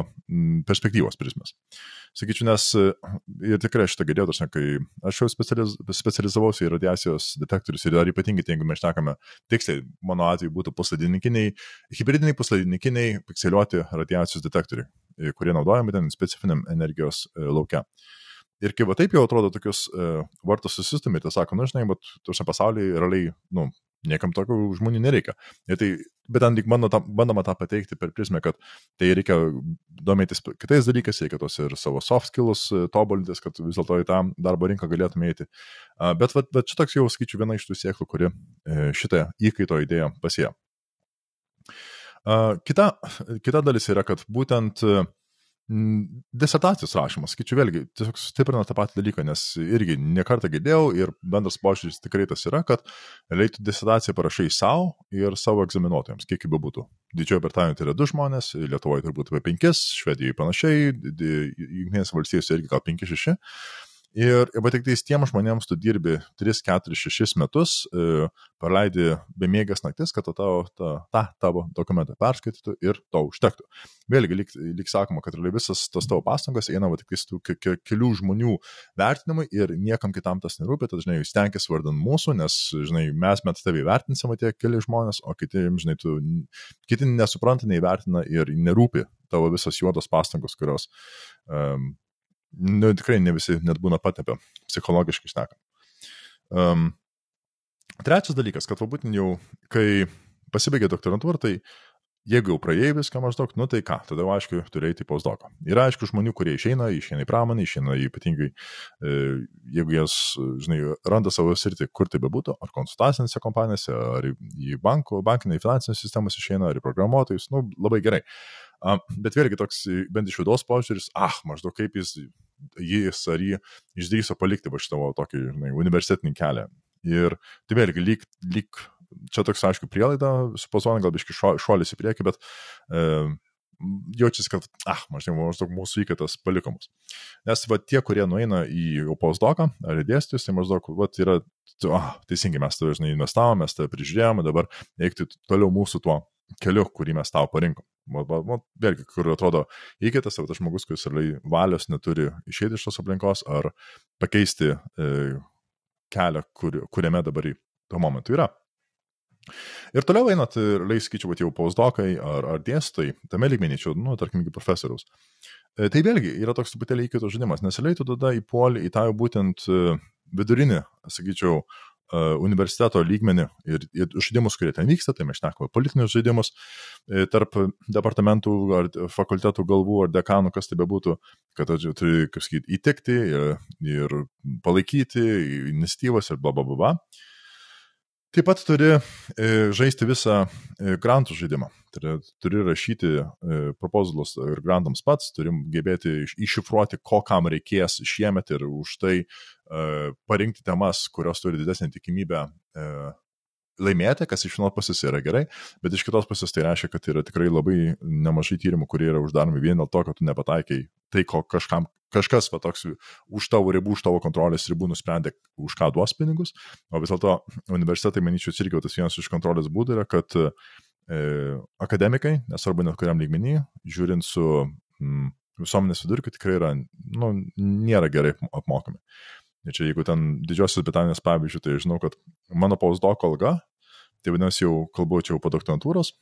perspektyvos prizmės. Sakyčiau, nes e, ir tikrai šitą girdėjau, aš, kai aš jau specializ, specializavausi į radiacijos detektorius ir dar ypatingai, tai jeigu mes šnekame tiksliai, mano atveju būtų pusladininkiniai, hybridiniai pusladininkiniai pikseliuoti radiacijos detektoriai, e, kurie naudojami ten specifiniam energijos laukia. Ir kai va taip jau atrodo tokius uh, vartus susistumėte, tai sako, nu, žinai, bet tuose pasaulyje realiai, nu, Niekam tokių žmonių nereikia. Ir tai, bet ten tik bandoma, tą pateikti per prizmę, kad tai reikia domėtis kitais dalykais, reikia tos ir savo soft skills e, tobulintis, kad vis dėlto į tą darbo rinką galėtume eiti. Bet, bet, bet šitoks jau, sakyčiau, viena iš tų sėklų, kuri e, šitą įkaito idėją pasėjo. Kita, kita dalis yra, kad būtent Mm, disertacijos rašymas, skaičiu vėlgi, tiesiog sustiprina tą patį dalyką, nes irgi nekartą girdėjau ir bendras požiūris tikrai tas yra, kad leitų disertaciją parašai savo ir savo egzaminuotojams, kiek be būtų. Didžiojo Britanijoje tai yra du žmonės, Lietuvoje turbūt apie penkis, Švedijoje panašiai, Junktinėse valstijose irgi gal penki, šeši. Ir va tik tais tiem žmonėms tu dirbi 3, 4, 6 metus, e, praleidi bemėgės naktis, kad tavo, ta, ta tavo dokumentą perskaitytų ir to užtektų. Vėlgi, lyg, lyg sakoma, kad visas tas tavo pastangas eina tik tais tų ke, kelių žmonių vertinimui ir niekam kitam tas nerūpi, tad, žinai, stenkis vardan mūsų, nes, žinai, mes met tavį vertinsime tie keli žmonės, o kiti, žinai, tu, kiti nesupranta, neįvertina ir nerūpi tavo visas juodos pastangos, kurios um, nu, tikrai ne visi net būna patepę, psichologiškai šnekant. Um, trečias dalykas, kad būtent jau, kai pasibaigė doktorantūra, tai jeigu jau praėjai viską maždaug, nu tai ką, tada jau aišku, turi eiti į postdoką. Yra aišku žmonių, kurie išeina, išeina į pramonę, išeina ypatingai, e, jeigu jas, žinai, randa savo sritį, kur tai bebūtų, ar konsultacinėse kompanijose, ar į banko, bankinį, finansinės sistemas išeina, ar į programuotojus, nu labai gerai. Bet vėlgi toks, bent iš vidaus požiūris, ah, maždaug kaip jis, jis ar jį išdryso palikti va šitą tokį, žinai, universitetinį kelią. Ir tai vėlgi, lyg, lyg čia toks, aišku, prielaida, supozuojant gal biški šuolis į priekį, bet e, jaučiasi, kad, ah, maždaug, maždaug mūsų įkaitas palikomus. Nes va tie, kurie nueina į postdoką ar dėstytojus, tai maždaug, va, yra, ah, teisingai, mes tave, žinai, investavome, mes tave prižiūrėjome, dabar eikti toliau mūsų tuo keliu, kurį mes tau parinkom. Vėlgi, kur atrodo įkaitas, ar tas žmogus, kuris realiai valios neturi išėti iš tos aplinkos, ar pakeisti e, kelią, kur, kuriame dabar į tuo momentu yra. Ir toliau einat, realiai skaičiu, kad jau pausdokai ar, ar dėstai, tame lygmenyčiau, nu, tarkim, profesoriaus. E, tai vėlgi yra toks truputėlį įkaitos žaidimas, nes realiai tu tada įpuoli į tą būtent e, vidurinį, sakyčiau, universiteto lygmenį ir, ir žaidimus, kurie ten vyksta, tai mes šnekame politinius žaidimus e, tarp departamentų ar fakultetų galvų ar dekanų, kas tai bebūtų, kad turi, kaip sakyti, įtikti ir, ir palaikyti iniciatyvas ir bla bla bla. Taip pat turi e, žaisti visą e, grantų žaidimą. Yra, turi rašyti proposals ir grantams pats, turi gebėti iššifruoti, ko kam reikės šiemet ir už tai E, parinkti temas, kurios turi didesnį tikimybę e, laimėti, kas iš vienos pusės yra gerai, bet iš kitos pusės tai reiškia, kad yra tikrai labai nemažai tyrimų, kurie yra uždaromi vien dėl to, kad tu nepataikai tai, ko kažkam, kažkas va toks už tavo ribų, už tavo kontrolės ribų nusprendė, už ką duos pinigus, o vis dėlto universitetai, manyčiau, irgi tas vienas iš kontrolės būdų yra, kad e, akademikai, nesvarbu net kuriam lygmenį, žiūrint su mm, visuomenės vidurkiu, tikrai yra, nu, nėra gerai apmokami. Ir čia jeigu ten Didžiosios Britanijos pavyzdžių, tai žinau, kad mano pausdoko alga, tai vadinasi jau kalbu čia jau po doktorantūros,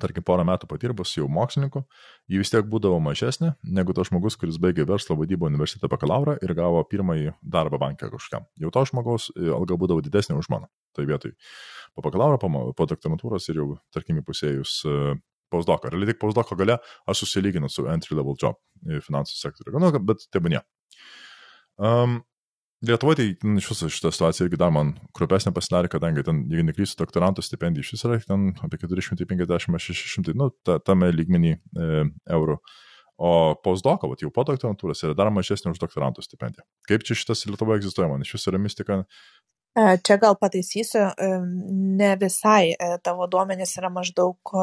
tarkim porą metų patirbus jau mokslininku, ji vis tiek būdavo mažesnė negu tas žmogus, kuris baigė verslo vadybą universitete bakalauro ir gavo pirmąjį darbą bankę kažkam. Jau to žmogaus e, alga būdavo didesnė už mano. Tai vietoj po bakalauro, po, po doktorantūros ir jau, tarkim, įpusėjus uh, postdoką. Realiai tik postdoko gale aš susilyginu su entry level job finansų sektoriu. Nu, bet ne. Um, Lietuvoje tai nu, iš viso šitą situaciją irgi dar man krupesnė pasidarė, kadangi ten, jeigu neklysiu, doktorantų stipendija iš viso yra ten apie 450-600, nu, ta, tame lygmenį e, eurų. O postdoko, vat, jau po doktorantūros yra dar mažesnė už doktorantų stipendiją. Kaip čia šitas Lietuvoje egzistuoja, man iš viso yra mistika. E, čia gal pataisysiu, e, ne visai e, tavo duomenys yra maždaug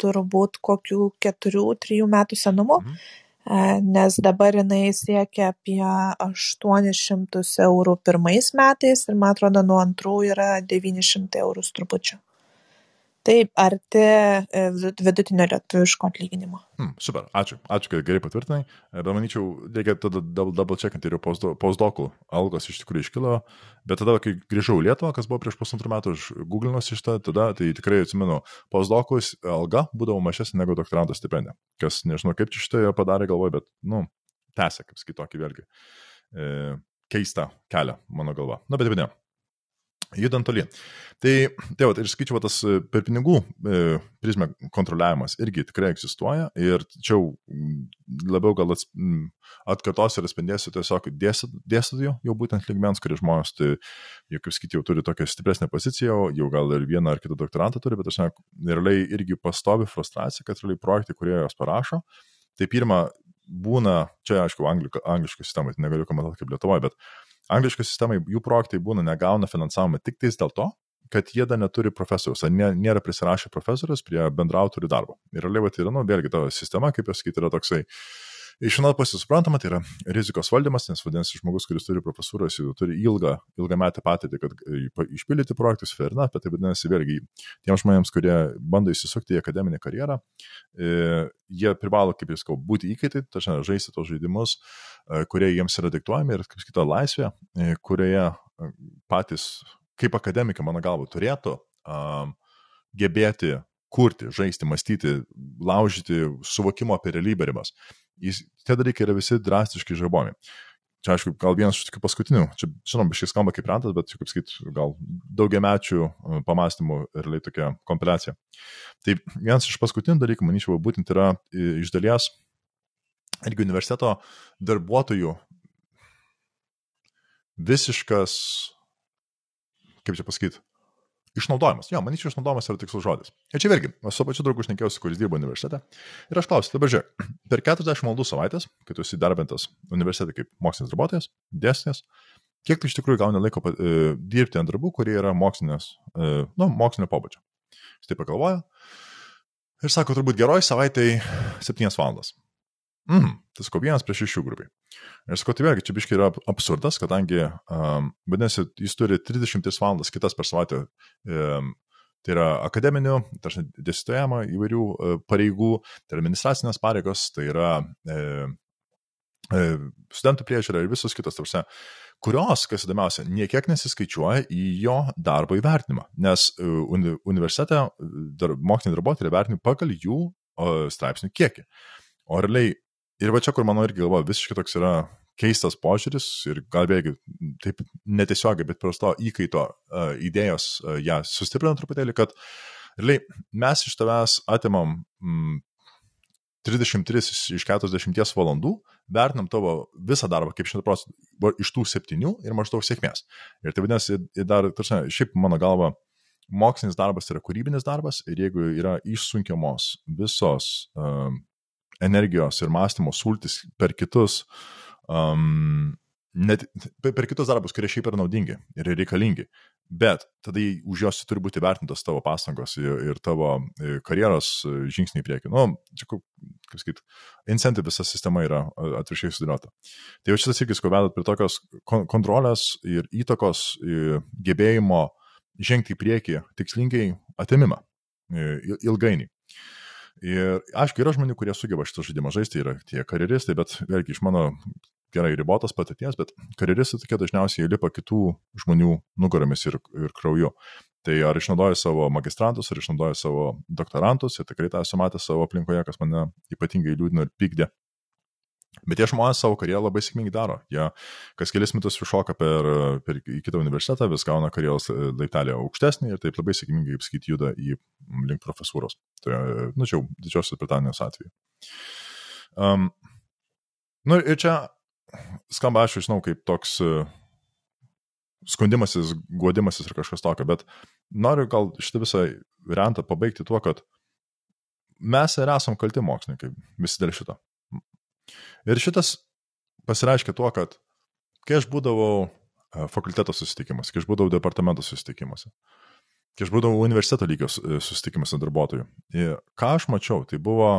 turbūt kokių 4-3 metų senumo. Mhm nes dabar jinai siekia apie 800 eurų pirmais metais ir man atrodo nuo antrų yra 900 eurų su trupučiu. Taip, arti e, vidutinio lietuviško atlyginimo. Hmm, super, ačiū. Ačiū, kad gerai patvirtinai. E, bet manyčiau, reikia tada double, checkinti ir postdokų algos iš tikrųjų iškilo. Bet tada, kai grįžau į Lietuvą, kas buvo prieš pusantrų metų, aš googlinus iš tą, tada tai tikrai atsimenu, postdokus alga būdavo mažesnė negu doktoranto stipendija. Kas nežinau, kaip čia šitą padarė galvoje, bet, nu, tęsė, kaip sakyt, tokį vėlgi. E, keistą kelią, mano galva. Na, bet ne. Judant toli. Tai, tai va, ir skaičiu, tas e, per pinigų e, prizmę kontroliavimas irgi tikrai egzistuoja ir čia labiau gal ats, atkartosiu ir atspindėsiu tiesiog dėstytojų, jau būtent ligmens, kurie žmonės, tai, jau kaip sakyti, jau turi tokią stipresnę poziciją, jau gal ir vieną ar kitą doktorantą turi, bet aš ne, realiai irgi pastovi frustracija, kad realiai projektai, kurie jos parašo, tai pirmą būna, čia aišku, angliškų sistemai, tai negaliu komentuoti kaip Lietuvoje, bet angliškai sistemai jų projektai būna negauna finansavimą tik tais dėl to, kad jie dar neturi profesoriaus, ar nė, nėra prisirašę profesorius prie bendrautorių darbo. Ir realiai, tai yra, nu, vėlgi, ta sistema, kaip jūs sakyti, yra toksai Iš vienos pusės suprantama, tai yra rizikos valdymas, nes vadinasi, žmogus, kuris turi profesūros, jau turi ilgą, ilgą metę patirtį, kad išpildyti projektus fair enough, bet tai vadinasi vėlgi tiems žmonėms, kurie bando įsisukti į akademinę karjerą, e, jie privalo, kaip jūs sakau, būti įkaitai, tačiau žaisti tos žaidimus, e, kurie jiems yra diktuojami ir, kaip sakyta, laisvė, e, kurioje patys, kaip akademikai, mano galva, turėtų um, gebėti kurti, žaisti, mąstyti, laužyti suvokimo apie realybę ribas jis, tie dalykai yra visi drastiškai žabomi. Čia, aišku, gal vienas iš tokių paskutinių, čia, žinom, šis skamba kaip rentas, bet, kaip sakyt, gal daugiamečių e, pamastymų realiai tokia kompiliacija. Tai vienas iš paskutinių dalykų, manyčiau, būtent yra iš dalies irgi universiteto darbuotojų visiškas, kaip čia pasakyti, Išnaudojimas. Jo, manyčiau, išnaudojimas yra tikslus žodis. Ir čia vėlgi, aš su pačiu draugu šnekėjausi, kuris dirba universitete. Ir aš klausiu, dabar žiūrėk, per 40 valandų savaitės, kai tu esi darbintas universitete kaip mokslinis darbuotojas, dėsnės, kiek tu iš tikrųjų gauni laiko e, dirbti ant darbų, kurie yra mokslinės, e, nu, mokslinio pobūdžio. Jis taip pagalvoja. Ir sako, turbūt geroj savaitai 7 valandas. Mhm, tai sakau, vienas prieš šešių grupiai. Ir sakau, tai vėlgi, čia biškai yra absurdas, kadangi, um, vadinasi, jis turi 30 valandas kitas per savaitę, um, tai yra akademinių, tarsi dėstytojama įvairių uh, pareigų, tai yra administracinės pareigos, tai yra uh, studentų priežiūra ir visos kitos, tarsi, kurios, kas įdomiausia, niekiek nesiskaičiuoja į jo darbo įvertinimą, nes uni universitete dar, moksliniai darbuotojai yra vertinami pagal jų straipsnių kiekį. O realiai Ir va čia, kur mano irgi galva visiškai toks yra keistas požiūris ir gal vėlgi taip netiesiogiai, bet prasto įkaito uh, idėjos uh, ją sustiprina truputėlį, kad realiai mes iš tavęs atimam mm, 33 iš 40 valandų, vertinam tavo visą darbą kaip 100 procentų iš tų septynių ir maždaug sėkmės. Ir tai vadinasi, dar, tarsi, šiaip mano galva, mokslinis darbas yra kūrybinis darbas ir jeigu yra išsunkiamos visos um, energijos ir mąstymo sultis per kitus, um, net, per kitus darbus, kurie šiaip yra naudingi ir reikalingi. Bet tada už juos turi būti vertintos tavo pastangos ir, ir tavo karjeros e, žingsniai į priekį. Nu, čia, kaip sakyt, incentive visa sistema yra atviršiai sudėliota. Tai jau šitas irgi skuvedat prie tokios kontrolės ir įtakos gebėjimo žengti į priekį tikslingai atimimą ilgainiui. Ir aišku, yra žmonių, kurie sugeba šitą žaidimą žaisti, yra tie karjeristai, bet vėlgi iš mano gerai ribotos patirties, bet karjeristai tokie dažniausiai lipa kitų žmonių nugaromis ir, ir krauju. Tai ar išnaudoju savo magistrantus, ar išnaudoju savo doktorantus, ir tikrai tą esu matęs savo aplinkoje, kas mane ypatingai liūdino ir pykdė. Bet tie žmonės savo karjerą labai sėkmingai daro. Jie kas kelias metus iššoka per, per kitą universitetą, vis gauna karjeros laiptelį aukštesnį ir taip labai sėkmingai, kaip sakyti, juda į link profesūros. Tai, nu, čia jau didžiosios Britanijos atveju. Um, nu ir čia skamba, aš žinau, kaip toks uh, skundimasis, guodimasis ir kažkas tokio, bet noriu gal šitą visą variantą pabaigti tuo, kad mes ir esam kalti mokslininkai, visi dėl šito. Ir šitas pasireiškia tuo, kad kai aš būdavau e, fakulteto susitikimuose, kai aš būdavau departamento susitikimuose, kai aš būdavau universiteto lygio e, susitikimuose darbuotojų, ką aš mačiau, tai buvo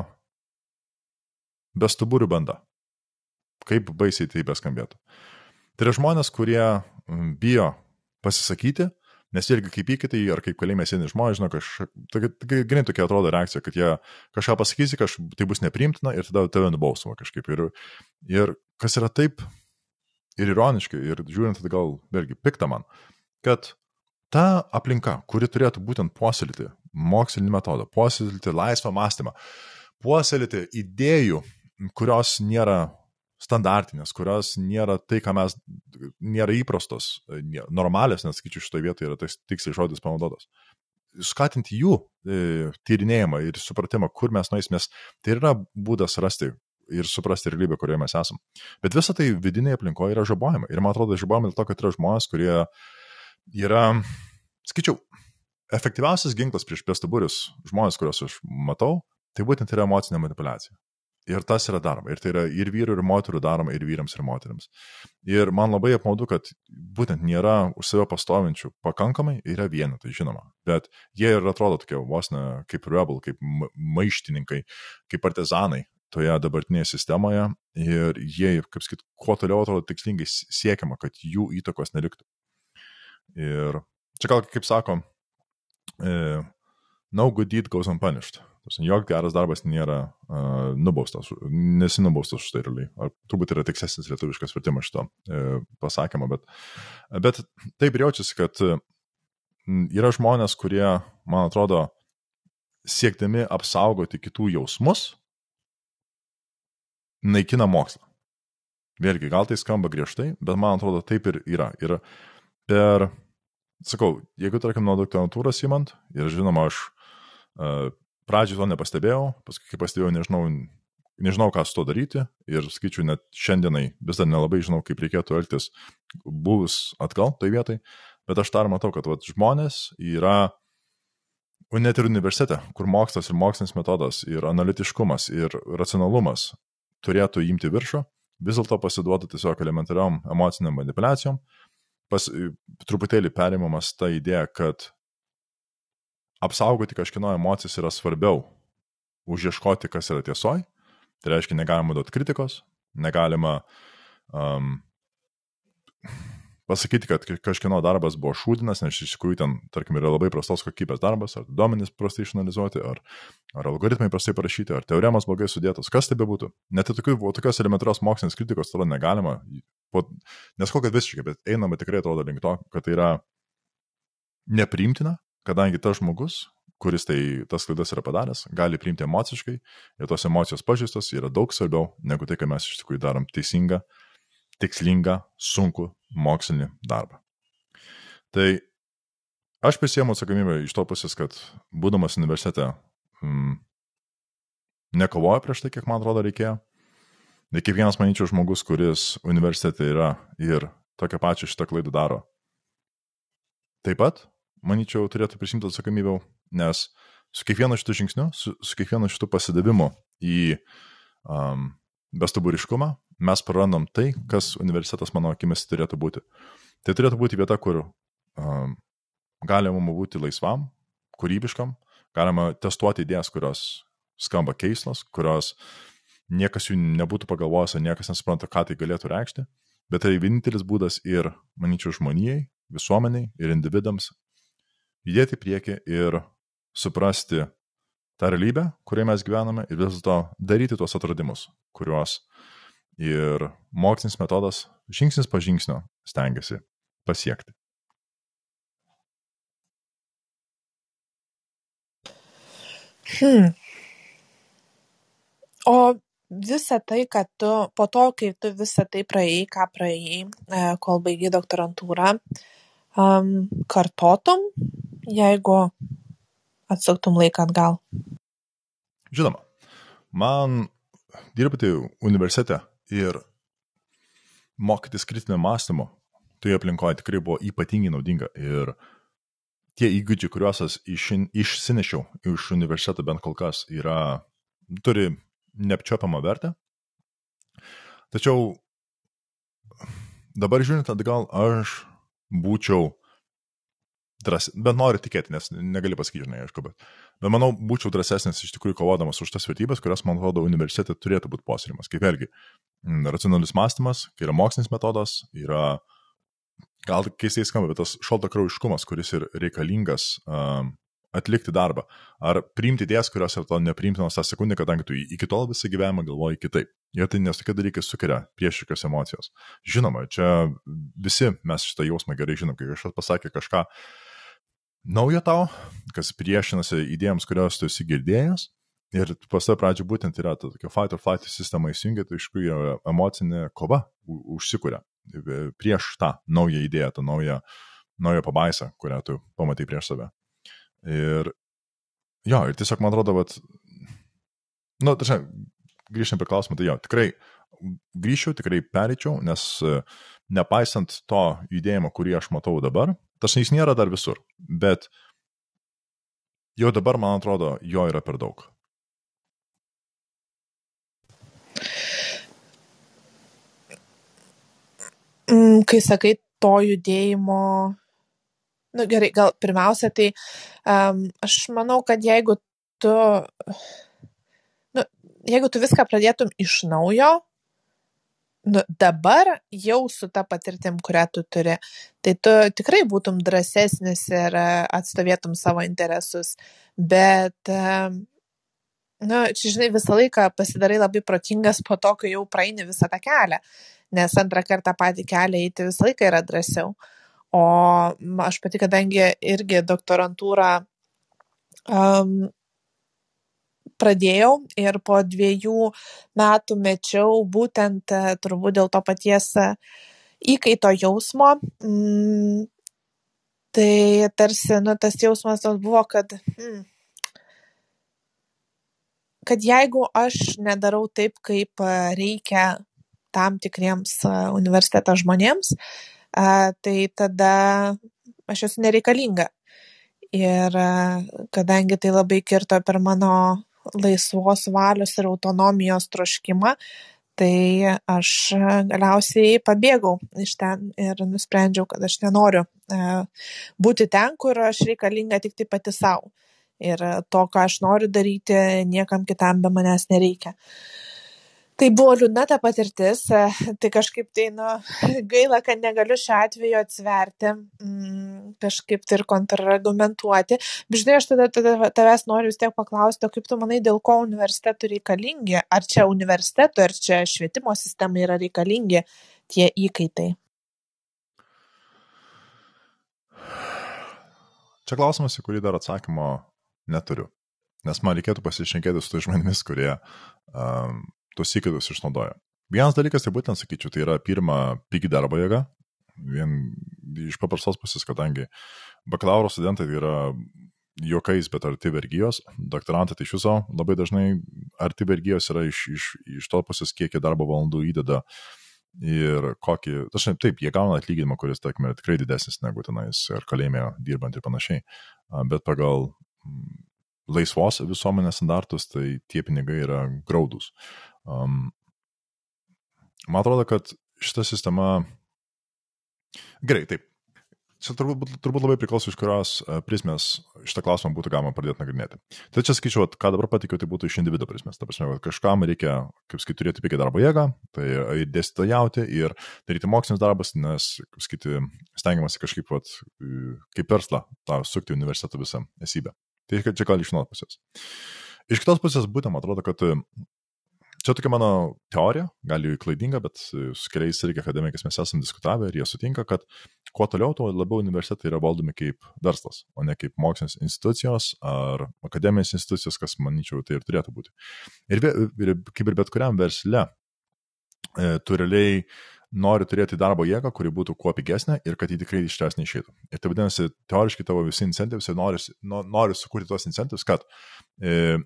bestuburių banda. Kaip baisiai tai beskambėtų. Tai yra žmonės, kurie bijo pasisakyti, Nes irgi kaip įkitai ar kaip kalėjime sėdi žmonės, kažkaip, grinai tokia atrodo reakcija, kad jie kažką pasakysi, kaž, tai bus nepriimtina ir tada tave nubausuma kažkaip. Ir, ir kas yra taip ir ironiškai, ir žiūrint, tai gal vėlgi pikta man, kad ta aplinka, kuri turėtų būtent puoselėti mokslinį metodą, puoselėti laisvą mąstymą, puoselėti idėjų, kurios nėra standartinės, kurios nėra tai, ką mes, nėra įprastos, normalios, nes skaičiu šitoje vietoje yra tas tiksliai žodis panaudotas. Skatinti jų e, tyrinėjimą ir supratimą, kur mes nueisime, tai yra būdas rasti ir suprasti realybę, kurioje mes esame. Bet visa tai vidinėje aplinkoje yra žabojama. Ir man atrodo, žabojama dėl to, kad yra žmonės, kurie yra, skaičiau, efektyviausias ginklas prieš pėstaburius žmonės, kuriuos aš matau, tai būtent yra emocinė manipulacija. Ir tas yra daroma. Ir tai yra ir vyrų, ir moterų daroma, ir vyrams, ir moteriams. Ir man labai apmaudu, kad būtent nėra už save pastovinčių pakankamai, yra viena, tai žinoma. Bet jie ir atrodo tokie vos ne kaip rebel, kaip maištininkai, kaip partizanai toje dabartinėje sistemoje. Ir jie, kaip sakyt, kuo toliau atrodo tikslingai siekiama, kad jų įtakos neliktų. Ir čia gal kaip sako, e, no good deed goes unpunished. Jok geras darbas nėra uh, nubaustas, nesinubaustas už tai realiai. Ar turbūt yra tiksesnis lietuviškas vertimas šito e, pasakymo, bet, bet taip ir jaučiasi, kad yra žmonės, kurie, man atrodo, siekdami apsaugoti kitų jausmus, naikina mokslą. Vėlgi, gal tai skamba griežtai, bet man atrodo taip ir yra. Ir per, sakau, jeigu, tarkim, nuo doktorantūros įmant, ir žinoma, aš uh, pradžioje to nepastebėjau, paskui kai pastebėjau, nežinau, nežinau, ką su to daryti ir skaičiu, net šiandienai vis dar nelabai žinau, kaip reikėtų elgtis buvus atgal toj vietai, bet aš dar matau, kad vat, žmonės yra, net ir universitete, kur mokslas ir mokslinis metodas ir analitiškumas ir racionalumas turėtų imti viršų, vis dėlto pasiduoda tiesiog elementariom emociniam manipulacijom, pas, truputėlį perimamas ta idėja, kad apsaugoti kažkino emocijas yra svarbiau už ieškoti, kas yra tiesoj. Tai reiškia, negalima duoti kritikos, negalima um, pasakyti, kad kažkino darbas buvo šūdinas, nes iš tikrųjų ten, tarkim, yra labai prastos kokybės darbas, ar duomenys prastai išanalizuoti, ar, ar algoritmai prastai parašyti, ar teoremos blogai sudėtos, kas tai bebūtų. Net tokių, tokios elementarios mokslinės kritikos tada negalima, po, nesakau, kad visiškai, bet einama tikrai atrodo link to, kad tai yra nepriimtina, kadangi tas žmogus, kuris tai tas klaidas yra padaręs, gali priimti emociškai ir tos emocijos pažįstos yra daug svarbiau negu tai, ką mes iš tikrųjų darom teisingą, tikslingą, sunku mokslinį darbą. Tai aš prisėmu atsakomybę iš to pusės, kad būdamas universitete mm, nekovoju prieš tai, kiek man atrodo reikėjo. Ir kiekvienas, manyčiau, žmogus, kuris universitete yra ir tokią pačią šitą klaidą daro. Taip pat manyčiau, turėtų prisimti atsakomybę, nes su kiekvienu šitų žingsniu, su, su kiekvienu šitų pasidavimu į um, bestuburiškumą mes prarandam tai, kas universitetas mano akimis turėtų būti. Tai turėtų būti vieta, kur um, galima būti laisvam, kūrybiškam, galima testuoti idėjas, kurios skamba keistos, kurios niekas jų nebūtų pagalvojęs, niekas nesupranta, ką tai galėtų reikšti, bet tai vienintelis būdas ir, manyčiau, žmonijai, visuomeniai ir individams judėti į priekį ir suprasti tą realybę, kurioje mes gyvename ir vis dėlto daryti tuos atradimus, kuriuos ir mokslinis metodas žingsnis po žingsnio stengiasi pasiekti. Hmm. O visą tai, kad tu, po to, kai tu visą tai praėjai, ką praėjai, e, kol baigiai doktorantūrą, um, kartotum, jeigu atsuktum laiką atgal? Žinoma, man dirbti universitete ir mokytis kritinio mąstymo, tai aplinkoje tikrai buvo ypatingai naudinga. Ir tie įgūdžiai, kuriuos aš iš, išsinešiau iš universiteto bent kol kas, yra, turi neapčiopiamą vertę. Tačiau dabar žiūrint atgal, aš būčiau drąs, bet noriu tikėti, nes negali pasakyti, žinai, aišku, bet, bet manau, būčiau drąsesnis iš tikrųjų kovodamas už tas vertybės, kurias, man atrodo, universitete turėtų būti posėlimas. Kaip vėlgi, racionalus mąstymas, kai yra mokslinis metodas, yra, gal keistai skamba, bet tas šaltakraujiškumas, kuris ir reikalingas um, atlikti darbą. Ar priimti idėjas, kurios yra to nepriimtinos tą sekundę, kadangi tu iki tol visą gyvenimą galvoji kitaip. Ir tai nes tokie dalykai sukelia priešiškas emocijos. Žinoma, čia visi mes šitą jausmą gerai žinom, kai kažkas pasakė kažką naujo tau, kas priešinasi idėjams, kurios tu esi girdėjęs. Ir pas tą pradžią būtent yra ta tokia fight or flight sistema įsijungia, tai iš tikrųjų emocinė kova užsikuria prieš tą naują idėją, tą naują, naują pabaisą, kurią tu pamatai prieš save. Ir jo, ir tiesiog man atrodo, kad, nu, tačiau, grįžtant prie klausimų, tai jo, tikrai grįžčiau, tikrai pereičiau, nes nepaisant to judėjimo, kurį aš matau dabar, tas jis nėra dar visur, bet jau dabar, man atrodo, jo yra per daug. Mm, kai sakai to judėjimo nu gerai gal pirmiausia tai um, aš manau kad jeigu tu nu, jeigu tu viską pradėtum iš naujo nu, dabar jau su ta patirtim, kurią tu turi, tai tu tikrai būtum drąsesnis ir atstovėtum savo interesus, bet nu, čia, žinai, visą laiką pasidarai labai protingas po to, kai jau praeini visą tą kelią, nes antrą kartą patį kelią eiti visą laiką yra drąsiau. O aš pati, kadangi irgi doktorantūrą um, pradėjau ir po dviejų metų mečiau būtent e, turbūt dėl to paties e, įkaito jausmo. Mm, tai tarsi, nu, tas jausmas toks buvo, kad, mm, kad jeigu aš nedarau taip, kaip e, reikia tam tikriems universiteto žmonėms, tai tada aš esu nereikalinga. Ir kadangi tai labai kirto per mano laisvos valios ir autonomijos troškimą, tai aš galiausiai pabėgau iš ten ir nusprendžiau, kad aš nenoriu būti ten, kur aš reikalinga tik tai pati savo. Ir to, ką aš noriu daryti, niekam kitam be manęs nereikia tai buvo liūdna ta patirtis e, tai kažkaip tai nu gaila kad negaliu šiuo atveju atsverti mm, kažkaip tai ir kontrargumentuoti. Bet žinai aš tada, tada tavęs noriu vis tiek paklausti o kaip tu manai dėl ko universitetui reikalingi? Ar čia universitetui ar čia švietimo sistemai yra reikalingi tie įkaitai? Čia klausimas, į kurį dar atsakymo neturiu. Nes man reikėtų pasišnekėti su tais žmonėmis, kurie um, tuos įkaitus išnaudoja. Vienas dalykas, tai būtent sakyčiau, tai yra pirma pigi darbo jėga. Vien iš paprastos pusės, kadangi bakalauro studentai yra juokais, bet arti vergyjos, doktorantai tai iš viso labai dažnai arti vergyjos yra iš, iš, iš to pusės, kiek jie darbo valandų įdeda ir kokį, dažnai taip, jie gauna atlyginimą, kuris, tarkime, tikrai didesnis negu tenais ar kalėjime dirbant ir panašiai, bet pagal laisvos visuomenės standartus, tai tie pinigai yra graudus. Um, man atrodo, kad šita sistema. Gerai, taip. Čia turbūt, turbūt labai priklauso iš kurios e, prismės šitą klausimą būtų galima pradėti nagrinėti. Tai čia sakyčiau, ką dabar patikiu, tai būtų iš individuo prismės. Ta prasme, kad kažkam reikia, kaip sakyti, turėti pigią darbo jėgą, tai ir dėstytojauti, ir daryti mokslinis darbas, nes, kaip sakyti, stengiamasi kažkaip, vat, kaip verslą, tą sukti universiteto visą esybę. Tai čia gal iš vienos pusės. Iš kitos pusės būtent, atrodo, kad Čia tokia mano teorija, gali klaidinga, bet su keliais irgi akademikais mes esame diskutavę ir jie sutinka, kad kuo toliau, tuo labiau universitetai yra valdomi kaip verslas, o ne kaip mokslinės institucijos ar akademinės institucijos, kas, manyčiau, tai ir turėtų būti. Ir, ir kaip ir bet kuriam versle, e, tu realiai nori turėti darbo jėgą, kuri būtų kuo pigesnė ir kad jį tikrai iš tavęs neišeitų. Ir tai vadinasi, teoriškai tavo visi incentyvai nori, nori sukurti tos incentyvus, kad e,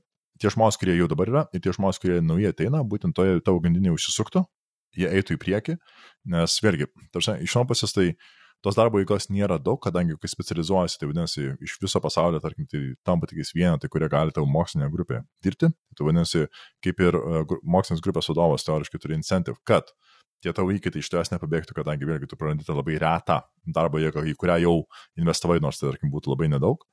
tie žmonės, kurie jau dabar yra ir tie žmonės, kurie naujai ateina, būtent toje tavo grandinėje užsisuktų, jie eitų į priekį, nes vėlgi, tarsi, iš vienos pusės tai tos darbo jėgos nėra daug, kadangi kai specializuojasi, tai vadinasi, iš viso pasaulio, tarkim, tai tampa tik vienetai, kurie gali tavo mokslinė grupė dirbti, tai vadinasi, kaip ir uh, mokslinės grupės vadovas teoriškai turi incentyv, kad tie tavo įkaitai iš tavęs nepabėgtų, kadangi vėlgi tu prarandi tą labai retą darbo jėgą, į kurią jau investavai, nors tai, tarkim, būtų labai nedaug.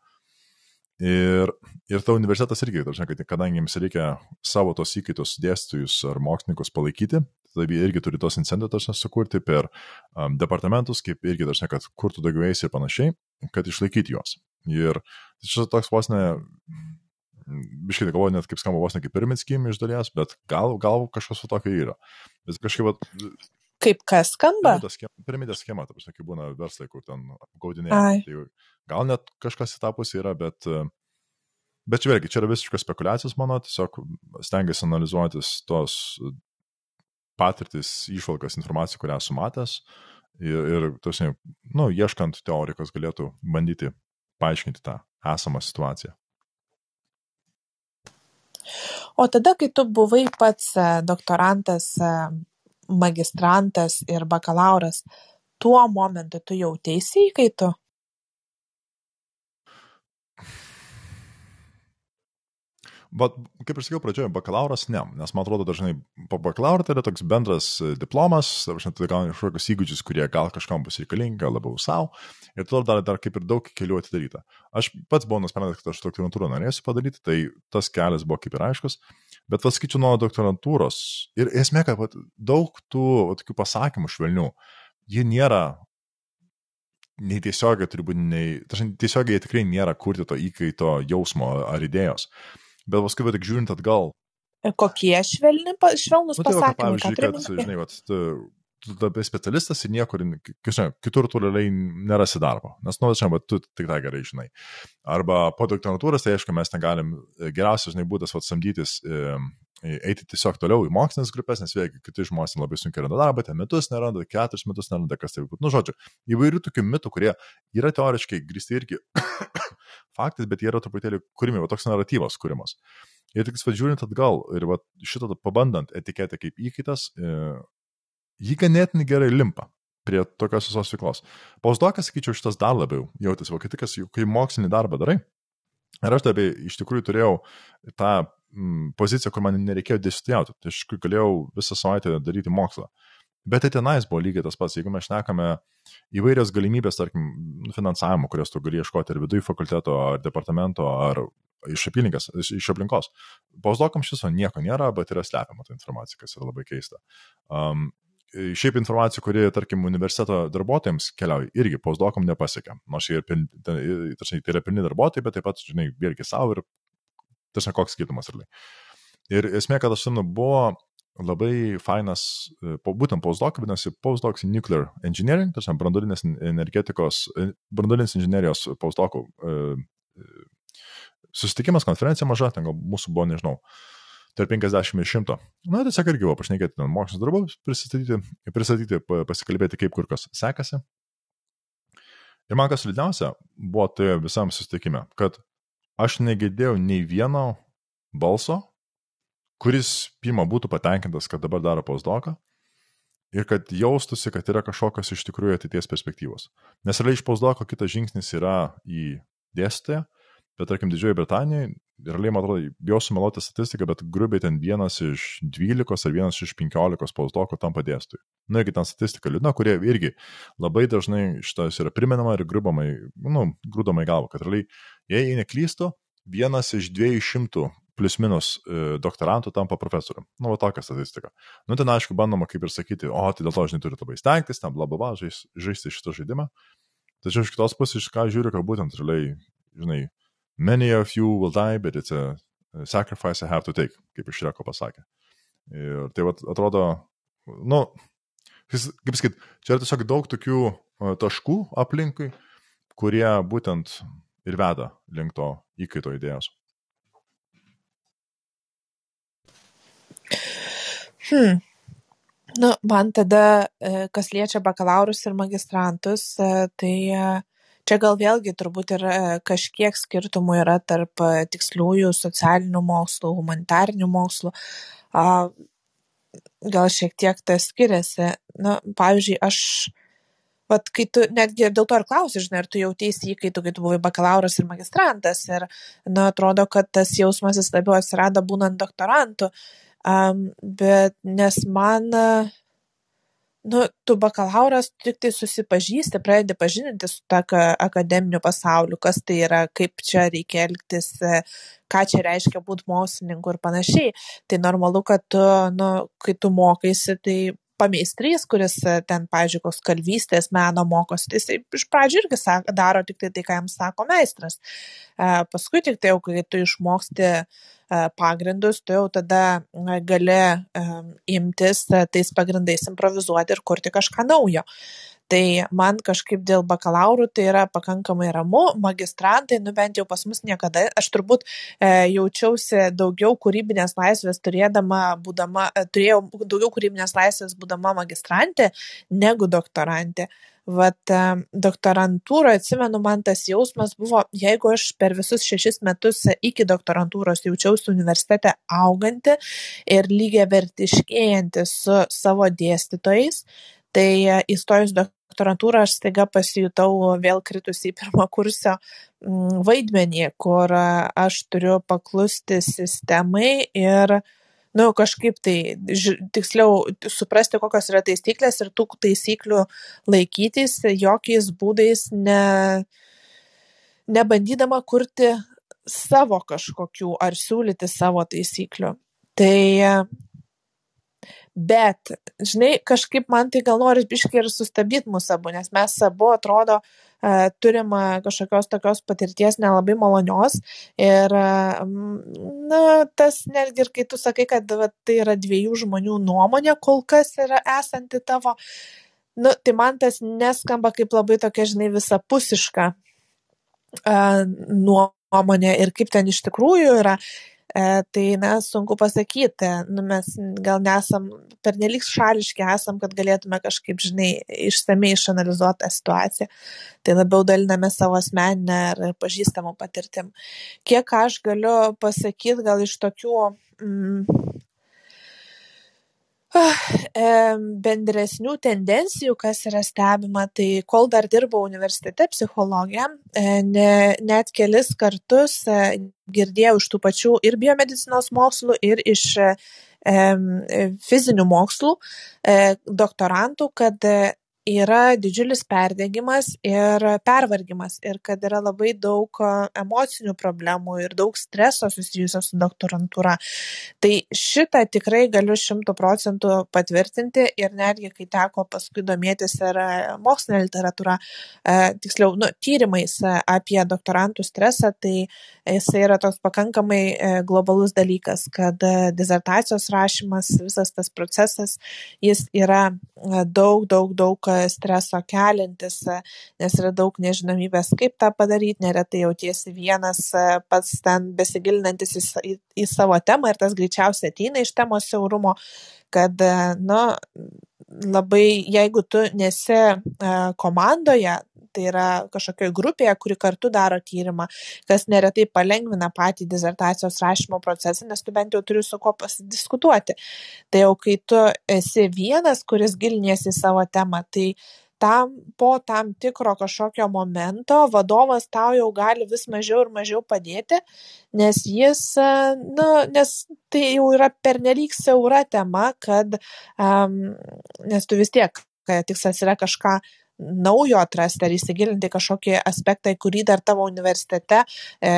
Ir, ir ta universitetas irgi, tarsi, kad kadangi jiems reikia savo tos įkaitos dėstytojus ar mokslininkus palaikyti, tai jie irgi turi tos incenditus sukurti per um, departamentus, kaip irgi, tarsi, kad kur tu daugiau eisi ir panašiai, kad išlaikyti juos. Ir tai čia toks vos ne, biškai galvoju, net kaip skamba vos ne kaip scheme iš dalies, bet gal, gal kažkas su tokio yra. Bet kažkaip, Kaip kas skamba? Piramidės schema, piramidės schema ta prasme, kaip būna verslai, kur ten gaudinėja. Tai gal net kažkas į tą pusę yra, bet, bet čia vėlgi, čia yra visiškas spekulacijos mano, tiesiog stengiasi analizuotis tos patirtis, išvalgas, informaciją, kurią esu matęs ir, ir tuose, nu, ieškant teorikos galėtų bandyti paaiškinti tą esamą situaciją. O tada, kai tu buvai pats e, doktorantas e, magistrantas ir bakalauras, tuo momentu tu jauteisi įkaitu? Bet, kaip ir sakiau pradžioje, bakalauras ne, nes man atrodo dažnai po bakalauro tai yra toks bendras e, diplomas, dažnai tu gauni kažkokius įgūdžius, kurie gal kažkam bus reikalingi, gal labiau savo, ir todėl dar, dar kaip ir daug kelių atidaryta. Aš pats buvau nusprendęs, kad aš doktorantūrą norėsiu padaryti, tai tas kelias buvo kaip ir aiškus, bet pasakyčiau nuo doktorantūros ir esmė, kad vat, daug tų vat, tokių pasakymų švelnių, jie nėra nei tiesiogiai turi būti, nei, tiesiogiai jie tikrai nėra kurti to įkaito jausmo ar idėjos bet paskui, va, tik žiūrint atgal. Kokie švelni, švelnus nu, tai, pasakymai? Pavyzdžiui, kad, žinai, va, tu, tu tapai specialistas ir niekur, žinai, kitur tu realiai nerasi darbo. Nes, nu, žinai, tu tik tą gerai žinai. Arba po doktorantūros, tai aišku, mes ten galim, e, geriausias, žinai, būdas, va, samdytis, e, eiti tiesiog toliau į mokslinės grupės, nes vėlgi kiti žmonės labai sunkiai randa darbą, ten metus neranda, keturis metus neranda, kas tai būtų. Nu, žodžiu, įvairių tokių mitų, kurie yra teoriškai grįsti irgi faktais, bet jie yra truputėlį kūrimi, va toks naratyvas kūrimas. Ir tik vadžiūrint atgal ir va, šitą pabandant etiketę kaip įkaitas, e, jį ganėtinai gerai limpa prie tokios visos veiklos. Pausdokas, sakyčiau, šitas dar labiau jautėsi, o kitikas, kai mokslinį darbą darai. Ir aš taip iš tikrųjų turėjau tą mm, poziciją, kur man nereikėjo dėstytojauti. Tai aš galėjau visą savaitę daryti mokslą. Bet tai tenais buvo lygiai tas pats, jeigu mes šnekame įvairias galimybės, tarkim, finansavimo, kurias tu gali ieškoti ir viduje fakulteto, ar departamento, ar iš apylinkės, iš, iš aplinkos. Postdokam šis nieko nėra, bet yra slepiama ta informacija, kas yra labai keista. Um, šiaip informacija, kuri, tarkim, universiteto darbuotojams keliauja, irgi postdokam nepasiekia. Nors ir, tai yra pilni darbuotojai, bet taip pat, žinai, vėlgi savo ir, tarsi, koks skirtumas realiai. Ir esmė, kad aš simnu, buvo labai fainas, e, būtent postdoc, vadinasi postdocs in nuclear engineering, tarsi branduolinės energetikos, e, branduolinės inžinierijos postdocų e, susitikimas, konferencija maža, ten gal mūsų buvo, nežinau, tarp 50 ir 100. Na, tiesiog irgi buvo pašnekėti mokslinis darbus, pristatyti, pristatyti, pasikalbėti, kaip kur kas sekasi. Ir man kas liūdniausia buvo tai visam susitikime, kad aš negirdėjau nei vieno balso, kuris pirmą būtų patenkintas, kad dabar daro postdoką ir kad jaustųsi, kad yra kažkokios iš tikrųjų ateities perspektyvos. Nes realiai iš postdoko kitas žingsnis yra į dėstytoją, bet tarkim Didžiojo Britanijoje, realiai man atrodo, bijau sumeluoti statistiką, bet grubiai ten vienas iš 12 ar vienas iš 15 postdokų tampa dėstytojų. Na, irgi ten statistika liūdna, kurie irgi labai dažnai šitas yra primenama ir grubamai, nu, grūdamai galvo, kad realiai, jei neklystu, vienas iš 200 plius minus e, doktorantų tampa profesorium. Nu, va tokia statistika. Nu, ten aišku, bandoma kaip ir sakyti, o, tai dėl to, žinai, turi labai stengtis, ten bla bla bla, žais, žaisti šitą žaidimą. Tačiau iš kitos pusės, ką žiūriu, kad būtent, realiai, žinai, many of you will die, but it's a sacrifice I have to take, kaip iš Reko pasakė. Ir tai vat, atrodo, nu, kaip sakyt, čia yra tiesiog daug tokių taškų aplinkui, kurie būtent ir veda link to įkaito idėjos. Hmm. Nu, man tada, e, kas liečia bakalaurus ir magistrantus, e, tai e, čia gal vėlgi turbūt ir kažkiek skirtumų yra tarp tiksliųjų socialinių mokslų, humanitarinių mokslų. Gal šiek tiek tas skiriasi. Na, pavyzdžiui, aš, vat, kai tu, netgi dėl to ir klausi, žinai, ar tu jautėsi įkaitų, kai tu buvai bakalauras ir magistrantas. Ir, na, atrodo, kad tas jausmas vis labiau atsirado būnant doktorantu. Um, bet nes man, nu, tu bakalauras tik tai susipažįsti, pradedi pažinti su tą akademiniu pasauliu, kas tai yra, kaip čia reikia elgtis, ką čia reiškia būti mokslininku ir panašiai. Tai normalu, kad tu, nu, kai tu mokaisi, tai pameistrys, kuris ten, pavyzdžiui, koks kalvystės meno mokosi, jisai iš pradžių irgi sako, daro tik tai tai, ką jam sako meistras. Paskui tik tai jau, kai tu išmoksti pagrindus, tu jau tada gali imtis tais pagrindais improvizuoti ir kurti kažką naujo tai man kažkaip dėl bakalaurų tai yra pakankamai ramu magistrantai nu bent jau pas mus niekada. Aš turbūt e, jaučiausi daugiau kūrybinės laisvės turėdama būdama e, turėjau daugiau kūrybinės laisvės būdama magistrantė negu doktorantė. Vat e, doktorantūroje atsimenu man tas jausmas buvo jeigu aš per visus šešis metus iki doktorantūros jaučiausi universitete auganti ir lygiavertiškėjanti su savo dėstytojais tai įstojus doktorantūrą aš staiga pasijutau vėl kritusi į pirmakursio mm, vaidmenį, kur aš turiu paklusti sistemai ir nu, kažkaip tai tiksliau suprasti, kokios yra taisyklės ir tų taisyklių laikytis jokiais būdais ne, nebandydama kurti savo kažkokių ar siūlyti savo taisyklių. Tai bet žinai kažkaip man tai gal noris biškį ir sustabdyt mus abu nes mes abu atrodo e, turim e, kažkokios tokios patirties nelabai malonios ir e, na tas netgi ir kai tu sakai kad va, tai yra dviejų žmonių nuomonė kol kas yra esanti tavo nu tai man tas neskamba kaip labai tokia žinai visapusiška nuomonė ir kaip ten iš tikrųjų yra tai na sunku pasakyti. Nu mes gal nesam pernelyg šališki esam kad galėtume kažkaip žinai išsamiai išanalizuot tą situaciją. Tai labiau dalinamės savo asmenine ar pažįstamų patirtim. Kiek aš galiu pasakyt gal iš tokių mm, bendresnių tendencijų, kas yra stebima, tai kol dar dirbau universitete psichologė, e, ne, net kelis kartus e, girdėjau iš tų pačių ir biomedicinos mokslų, ir iš e, fizinių mokslų doktorantų, kad yra didžiulis perdegimas ir pervargimas ir kad yra labai daug emocinių problemų ir daug streso susijusio su doktorantūra. Tai šitą tikrai galiu šimtų procentų patvirtinti ir netgi kai teko paskui domėtis ir mokslinė literatūra, tiksliau, nu, tyrimais apie doktorantų stresą, tai jisai yra toks pakankamai globalus dalykas, kad dizertacijos rašymas, visas tas procesas, jis yra daug, daug, daug streso keliantis, nes yra daug nežinomybės, kaip tą padaryti, neretai jautiesi vienas pats ten besigilinantis į, į, į savo temą ir tas greičiausiai ateina iš temos siaurumo, kad, na, labai, jeigu tu nesi komandoje, tai yra kažkokioje grupėje, kuri kartu daro tyrimą, kas neretai palengvina patį disertacijos rašymo procesą, nes tu bent jau turi su kuo pasidiskutuoti. Tai jau kai tu esi vienas, kuris giliniesi į savo temą, tai tam po tam tikro kažkokio momento vadovas tau jau gali vis mažiau ir mažiau padėti, nes jis, nu, nes tai jau yra pernelyg siaura tema, kad, um, nes tu vis tiek, tikslas yra kažką naujo atrasti ar įsigilinti kažkokį aspektą, į kurį dar tavo universitete e,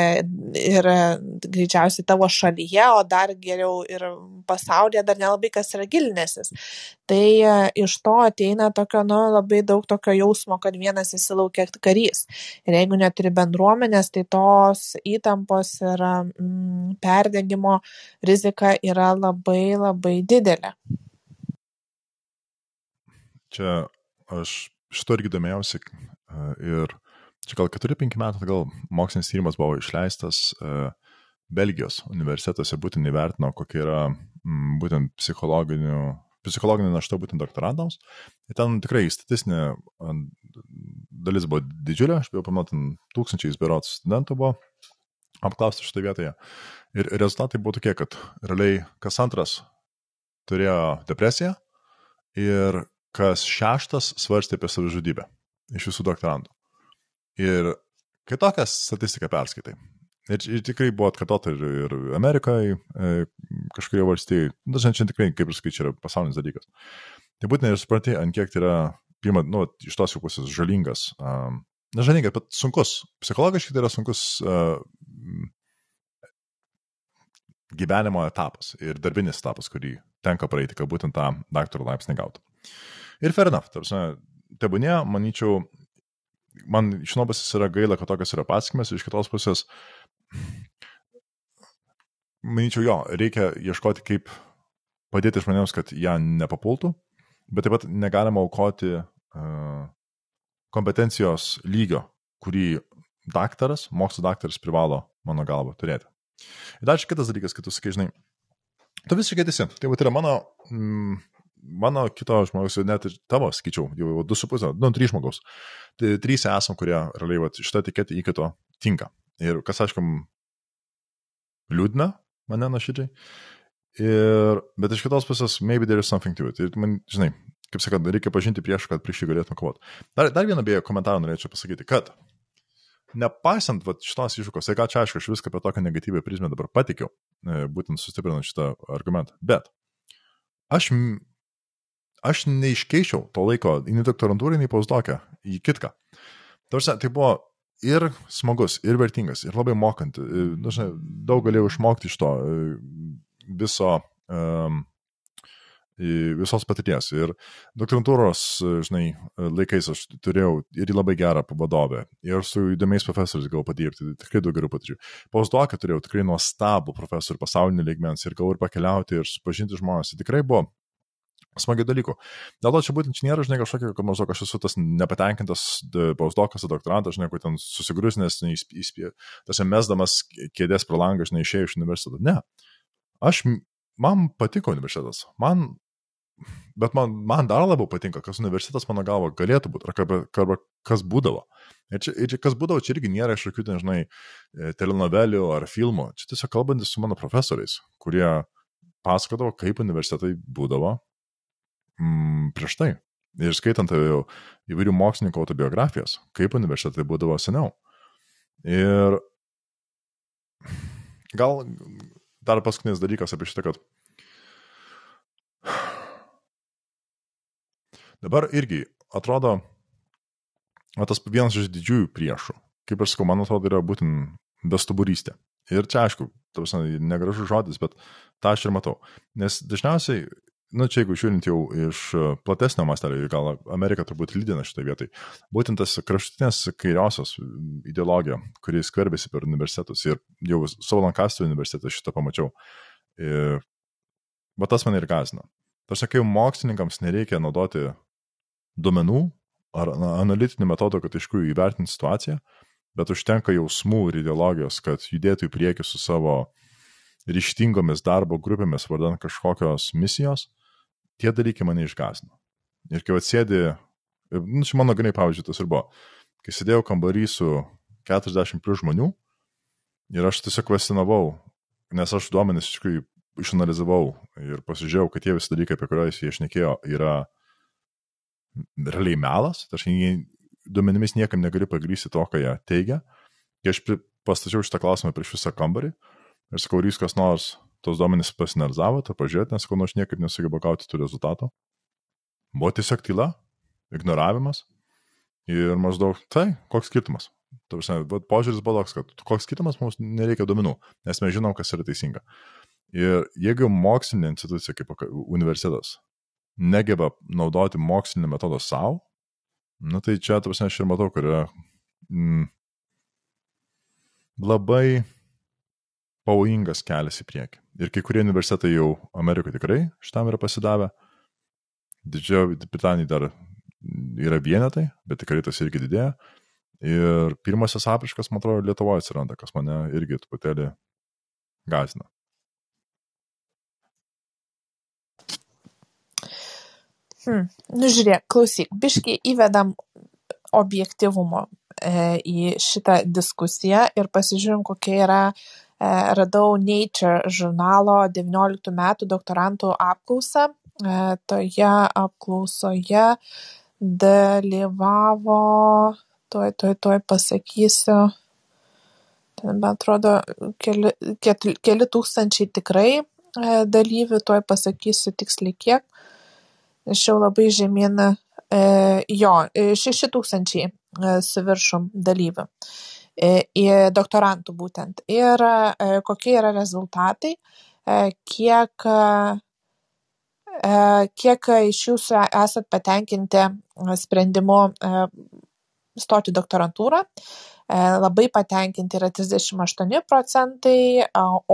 ir e, greičiausiai tavo šalyje, o dar geriau ir pasaulyje dar nelabai kas yra gilinęsis. Tai e, iš to ateina tokio, nu, labai daug tokio jausmo, kad vienas įsilaukia karys. Ir jeigu neturi bendruomenės, tai tos įtampos ir mm, perdegimo rizika yra labai labai didelė. Čia aš šito irgi domėjausi ir čia gal 4-5 metų atgal mokslinis tyrimas buvo išleistas Belgijos universitetuose, būtent įvertino, kokia yra būtent psichologinių psichologinė našta būtent doktorantams. Ir ten tikrai statistinė dalis buvo didžiulė, aš bijau pamatin, tūkstančiais berots studentų buvo apklausti šitoje vietoje. Ir rezultatai buvo tokie, kad realiai kas antras turėjo depresiją ir kas šeštas svarstė apie savižudybę iš visų doktorantų. Ir kai tokią statistiką perskaitai, ir, ir tikrai buvo atkartota ir, ir Amerikoje, kažkurioje valstijoje, dažnai čia tikrai, kaip ir sakai, čia yra pasaulinis dalykas. Tai būtent ir supranti, ant kiek tai yra, pirmą, nu, iš tos jau pusės žalingas, um, ne žalingas, bet sunkus, psichologiškai tai yra sunkus uh, gyvenimo etapas ir darbinis etapas, kurį tenka praeiti, kad būtent tą daktaro laipsnį gautų. Ir fair enough, tarsi, tebūnė, manyčiau, man iš vienos pusės yra gaila, kad tokios yra pasakymas, iš kitos pusės, manyčiau, jo, reikia ieškoti, kaip padėti žmonėms, kad ją nepapultų, bet taip pat negalima aukoti uh, kompetencijos lygio, kurį daktaras, mokslo daktaras privalo, mano galva, turėti. Ir dar čia kitas dalykas, kad tu sakai, žinai, tu visiškai teisi. Tai va, tai yra mano mm, mano kito žmogaus, net ir tavo, sakyčiau, jau 2,5, nu, 3 žmogaus. Tai 3 esam, kurie realiai va, šitą etiketę įkito tinka. Ir kas, aišku, liūdna mane nuoširdžiai. Ir, bet iš kitos pusės, maybe there is something to it. Ir man, žinai, kaip sakant, reikia pažinti prieš, kad prieš jį galėtume kovoti. Dar, dar vieną beje komentarą norėčiau pasakyti, kad nepaisant va, šitos iššūkos, tai ką čia aišku, aš viską apie tokią negatyvę prizmę dabar patikiu, e, būtent sustiprinant šitą argumentą. Bet aš aš neiškeičiau to laiko nei doktorantūrai, nei postdokę į kitką. Tarsi, tai buvo ir smagus, ir vertingas, ir labai mokant. Dažnai daug galėjau išmokti iš to viso, um, visos patirties. Ir doktorantūros, žinai, laikais aš turėjau ir labai gerą vadovę, ir su įdomiais profesoriais gavau padirbti, tikrai daug gerų patirčių. Postdoką turėjau tikrai nuostabų profesorių pasaulinį lygmens ir gavau ir pakeliauti, ir supažinti žmonės. Tikrai buvo smagių dalykų. Dėl to čia būtent čia nėra, žinai, kažkokio, kad maždaug aš esu tas nepatenkintas pausdokas, doktorantas, žinai, kur ten susigrūsnės, įspė, tas mesdamas kėdės pro langą, žinai, išėjau iš universiteto. Ne. Aš, man patiko universitetas. Man, bet man, man dar labiau patinka, kas universitetas mano galva galėtų būti, arba, arba kas būdavo. Ir, čia, ir kas būdavo, čia irgi nėra kažkokių, nežinai, e, telenovelių ar filmų. Čia tiesiog kalbantis su mano profesoriais, kurie pasakodavo, kaip universitetai būdavo, mm, prieš tai. Ir skaitant įvairių mokslininkų autobiografijas, kaip universitetai būdavo seniau. Ir gal dar paskutinis dalykas apie šitą, kad dabar irgi atrodo, tas vienas iš didžiųjų priešų, kaip aš sakau, man atrodo, yra būtent bestuburystė. Ir čia aišku, tavas negražus žodis, bet tą aš ir matau. Nes dažniausiai nu, čia jeigu žiūrint jau iš e, platesnio mastelio, gal Amerika turbūt lydina šitoje vietoje, būtent tas kraštutinės kairiosios ideologija, kuris skverbėsi per universitetus ir jau savo Lankasterio universitetą šitą pamačiau. Ir, bet tas mane ir gazina. Tarsi, kai mokslininkams nereikia naudoti duomenų ar analitinių metodų, kad iš tikrųjų įvertinti situaciją, bet užtenka jausmų ir ideologijos, kad judėtų į priekį su savo ryštingomis darbo grupėmis vardant kažkokios misijos, tie dalykai mane išgasino. Ir kai atsėdė, nu, čia mano ganai pavyzdžiui tas ir buvo, kai sėdėjau kambarį su 40 plus žmonių ir aš tiesiog kvestionavau, nes aš duomenis iš tikrųjų išanalizavau ir pasižiūrėjau, kad tie visi dalykai, apie kuriuos jie išnekėjo, yra realiai melas, tai aš duomenimis niekam negaliu pagrysti to, ką jie teigia. Kai aš pastačiau šitą klausimą prieš visą kambarį ir sakau, ar jūs kas nors tos duomenys pasinalizavote, pažiūrėjote, nes kol nu, aš niekaip nesugebu gauti tų rezultatų. Buvo tiesiog tyla, ignoravimas. Ir maždaug, tai, koks skirtumas? Prasme, požiūris buvo toks, kad koks skirtumas mums nereikia duomenų, nes mes žinom, kas yra teisinga. Ir jeigu mokslinė institucija kaip universitetas negeba naudoti mokslinį metodą savo, nu tai čia, tu prasme, aš ir matau, kad yra mm, labai pavojingas kelias į priekį. Ir kai kurie universitetai jau Amerikoje tikrai šitam yra pasidavę. Didžioji Britanija dar yra vienetai, bet tikrai tas irgi didėja. Ir pirmasis apriškas, man atrodo, Lietuvoje atsiranda, kas mane irgi truputėlį gazina. Hmm. Nu, žiūrėk, klausyk, biškai įvedam objektivumo e, į šitą diskusiją ir pasižiūrim, kokia yra, radau Nature žurnalo 19 metų doktorantų apklausą. E, toje apklausoje dalyvavo tuoj, tuoj, tuoj pasakysiu. Ten, man atrodo, keli, keli, keli tūkstančiai tikrai e, dalyvių, tuoj pasakysiu tiksliai kiek. Aš jau labai žemyn, e, jo, 6 e, tūkstančiai e, su viršum dalyvių. Į doktorantų būtent. Ir e, kokie yra rezultatai, e, kiek, e, kiek iš jūsų esat patenkinti sprendimu stoti doktorantūrą. Labai patenkinti yra 38 procentai,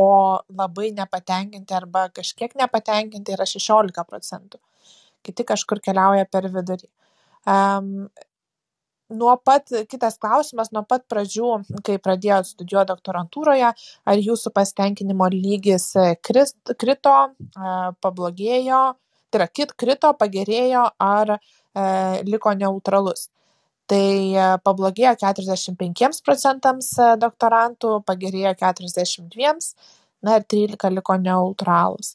o labai nepatenkinti arba kažkiek nepatenkinti yra 16 procentų. Kiti kažkur keliauja per vidurį. Nuo pat, kitas klausimas, nuo pat pradžių, kai pradėjot studijuoti doktorantūroje, ar jūsų pasitenkinimo lygis krist, krito, pablogėjo, tai yra kit krito, pagerėjo ar e, liko neutralus tai e, pablogėjo 45 procentams e, doktorantų, pagerėjo 42, na ir 13 liko neutralūs.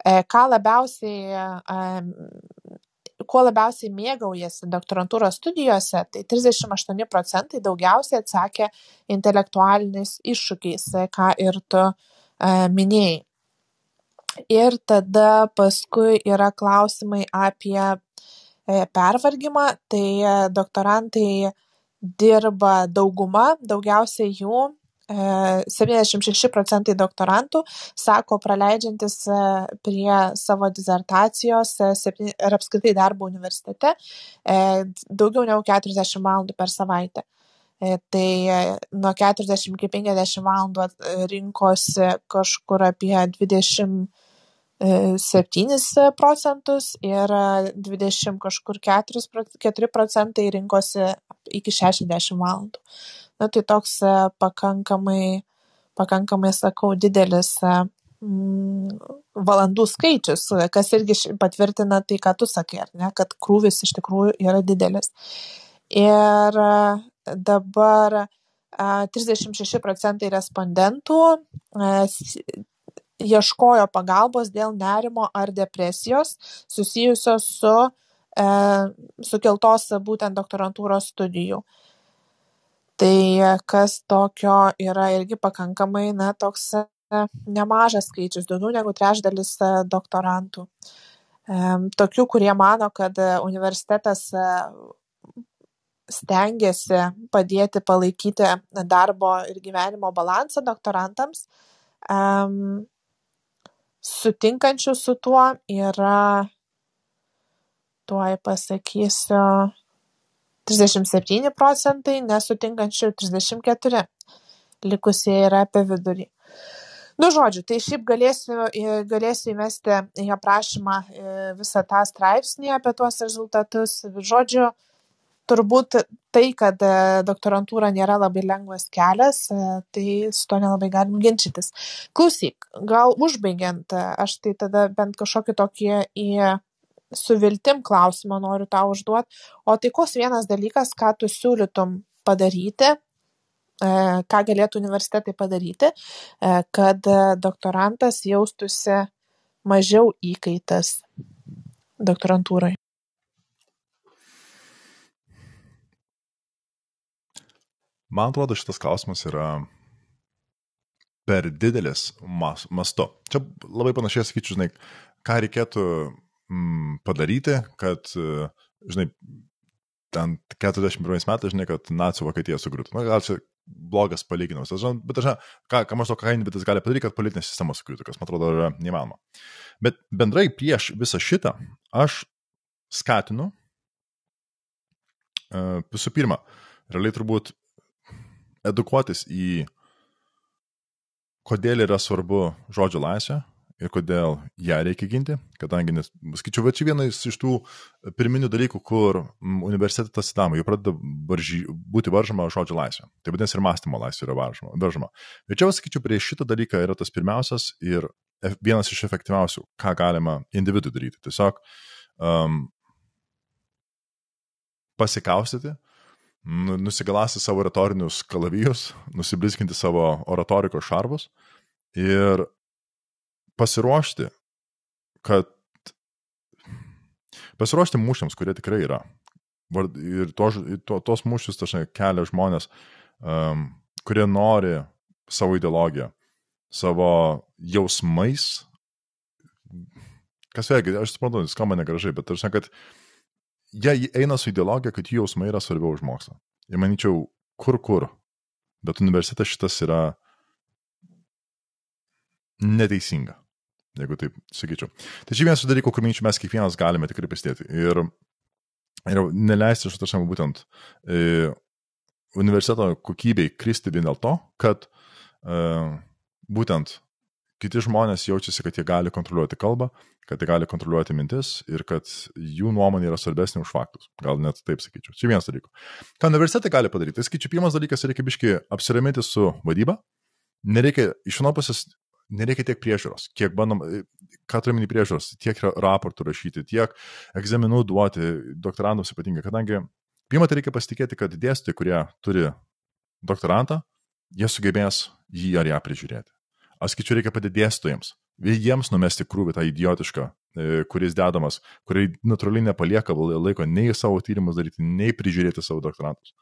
E, ką labiausiai, kuo labiausiai mėgaujasi doktorantūros studijose, tai 38 procentai daugiausiai atsakė intelektualiniais iššūkiais, ką ir tu minėjai. Ir tada paskui yra klausimai apie E, pervargimą, tai e, doktorantai dirba dauguma, daugiausiai jų 76 e, procentai doktorantų sako praleidžiantis prie savo dizertacijos ir apskritai darbo universitete daugiau negu 40 valandų per savaitę. Tai nuo 40 iki 50 valandų rinkosi kažkur apie 20 septynis procentus ir dvidešim kažkur keturis keturi procentai rinkosi iki šešiasdešim valandų na tai toks pakankamai pakankamai sakau didelis mm, valandų skaičius, kas irgi patvirtina tai, ką tu sakai, ar ne, kad krūvis iš tikrųjų yra didelis. Ir dabar 36 procentai respondentų ieškojo pagalbos dėl nerimo ar depresijos susijusios su e, sukeltos būtent doktorantūros studijų. Tai kas tokio yra irgi pakankamai, na, toks e, nemažas skaičius, daugiau negu trečdalis e, doktorantų. E, tokių, kurie mano, kad universitetas stengiasi padėti palaikyti darbo ir gyvenimo balansą doktorantams. Sutinkančių su tuo yra, tuoj pasakysiu, 37 procentai, nesutinkančių 34. Likusieji yra apie vidurį. Nu, žodžiu, tai šiaip galėsiu, galėsiu įmesti į aprašymą e, visą tą straipsnį apie tuos rezultatus. Žodžiu, turbūt tai, kad e, doktorantūra nėra labai lengvas kelias, e, tai su to nelabai galim ginčytis. Klausyk, gal užbaigiant, e, aš tai tada bent kažkokį tokį į su viltim klausimą noriu tau užduoti. O tai koks vienas dalykas, ką tu siūlytum padaryti, ką galėtų universitetai padaryti, kad doktorantas jaustųsi mažiau įkaitas doktorantūrai? Man atrodo, šitas klausimas yra per didelis mas, mastu. Čia labai panašiai sakyčiau, žinai, ką reikėtų mm, padaryti, kad, žinai, ten 41 metais, žinai, kad nacijų Vokietija sugriūtų. Na, gal čia blogas palyginimas. Bet, žinai, ką, ką maždaug Kainbitas gali padaryti, kad politinė sistema sugriūtų, kas, man atrodo, yra neįmanoma. Bet bendrai prieš visą šitą aš skatinu, uh, visų pirma, realiai turbūt edukuotis į kodėl yra svarbu žodžio laisvė, ir kodėl ją reikia ginti, kadangi, nes, skaičiu, va čia vienas iš tų pirminių dalykų, kur universitetas įdama, jau pradeda varžy, būti varžoma žodžio laisvė. Tai vadinasi ir mąstymo laisvė yra varžoma. varžoma. Ir čia, sakyčiau, prieš šitą dalyką yra tas pirmiausias ir vienas iš efektyviausių, ką galima individui daryti. Tiesiog um, pasikaustyti, nu, nusigalasi savo retorinius kalavijus, nusibliskinti savo oratorikos šarvus ir pasiruošti, kad pasiruošti mūšiams, kurie tikrai yra. Ir to, to, tos mūšius dažnai kelia žmonės, um, kurie nori savo ideologiją, savo jausmais. Kas vėlgi, aš suprantu, skamba negražiai, bet aš žinau, kad jie eina su ideologija, kad jų jausmai yra svarbiau už mokslą. Ir manyčiau, kur kur. Bet universitetas šitas yra neteisinga jeigu taip sakyčiau. Tai čia vienas iš dalykų, kur minčių mes kiekvienas galime tikrai pastėti. Ir, ir neleisti šitą būtent e, universiteto kokybei kristi vien dėl to, kad e, būtent kiti žmonės jaučiasi, kad jie gali kontroliuoti kalbą, kad jie gali kontroliuoti mintis ir kad jų nuomonė yra svarbesnė už faktus. Gal net taip sakyčiau. Čia vienas dalykas. Ką universitetai gali padaryti? Tai skaičiu, pirmas dalykas reikia biški apsiraminti su vadyba. Nereikia iš vienos pusės nereikia tiek priežiūros, kiek bandom, e, ką turime į priežiūros, tiek raportų rašyti, tiek egzaminų duoti doktorantams ypatingai, kadangi pirmą tai reikia pasitikėti, kad dėstytojai, kurie turi doktorantą, jie sugebės jį ar ją prižiūrėti. Aš skaičiu, reikia padėti dėstytojams, jiems numesti krūvį tą idiotišką, e, kuris dedamas, kurie natūraliai nepalieka laiko nei savo tyrimus daryti, nei prižiūrėti savo doktorantus.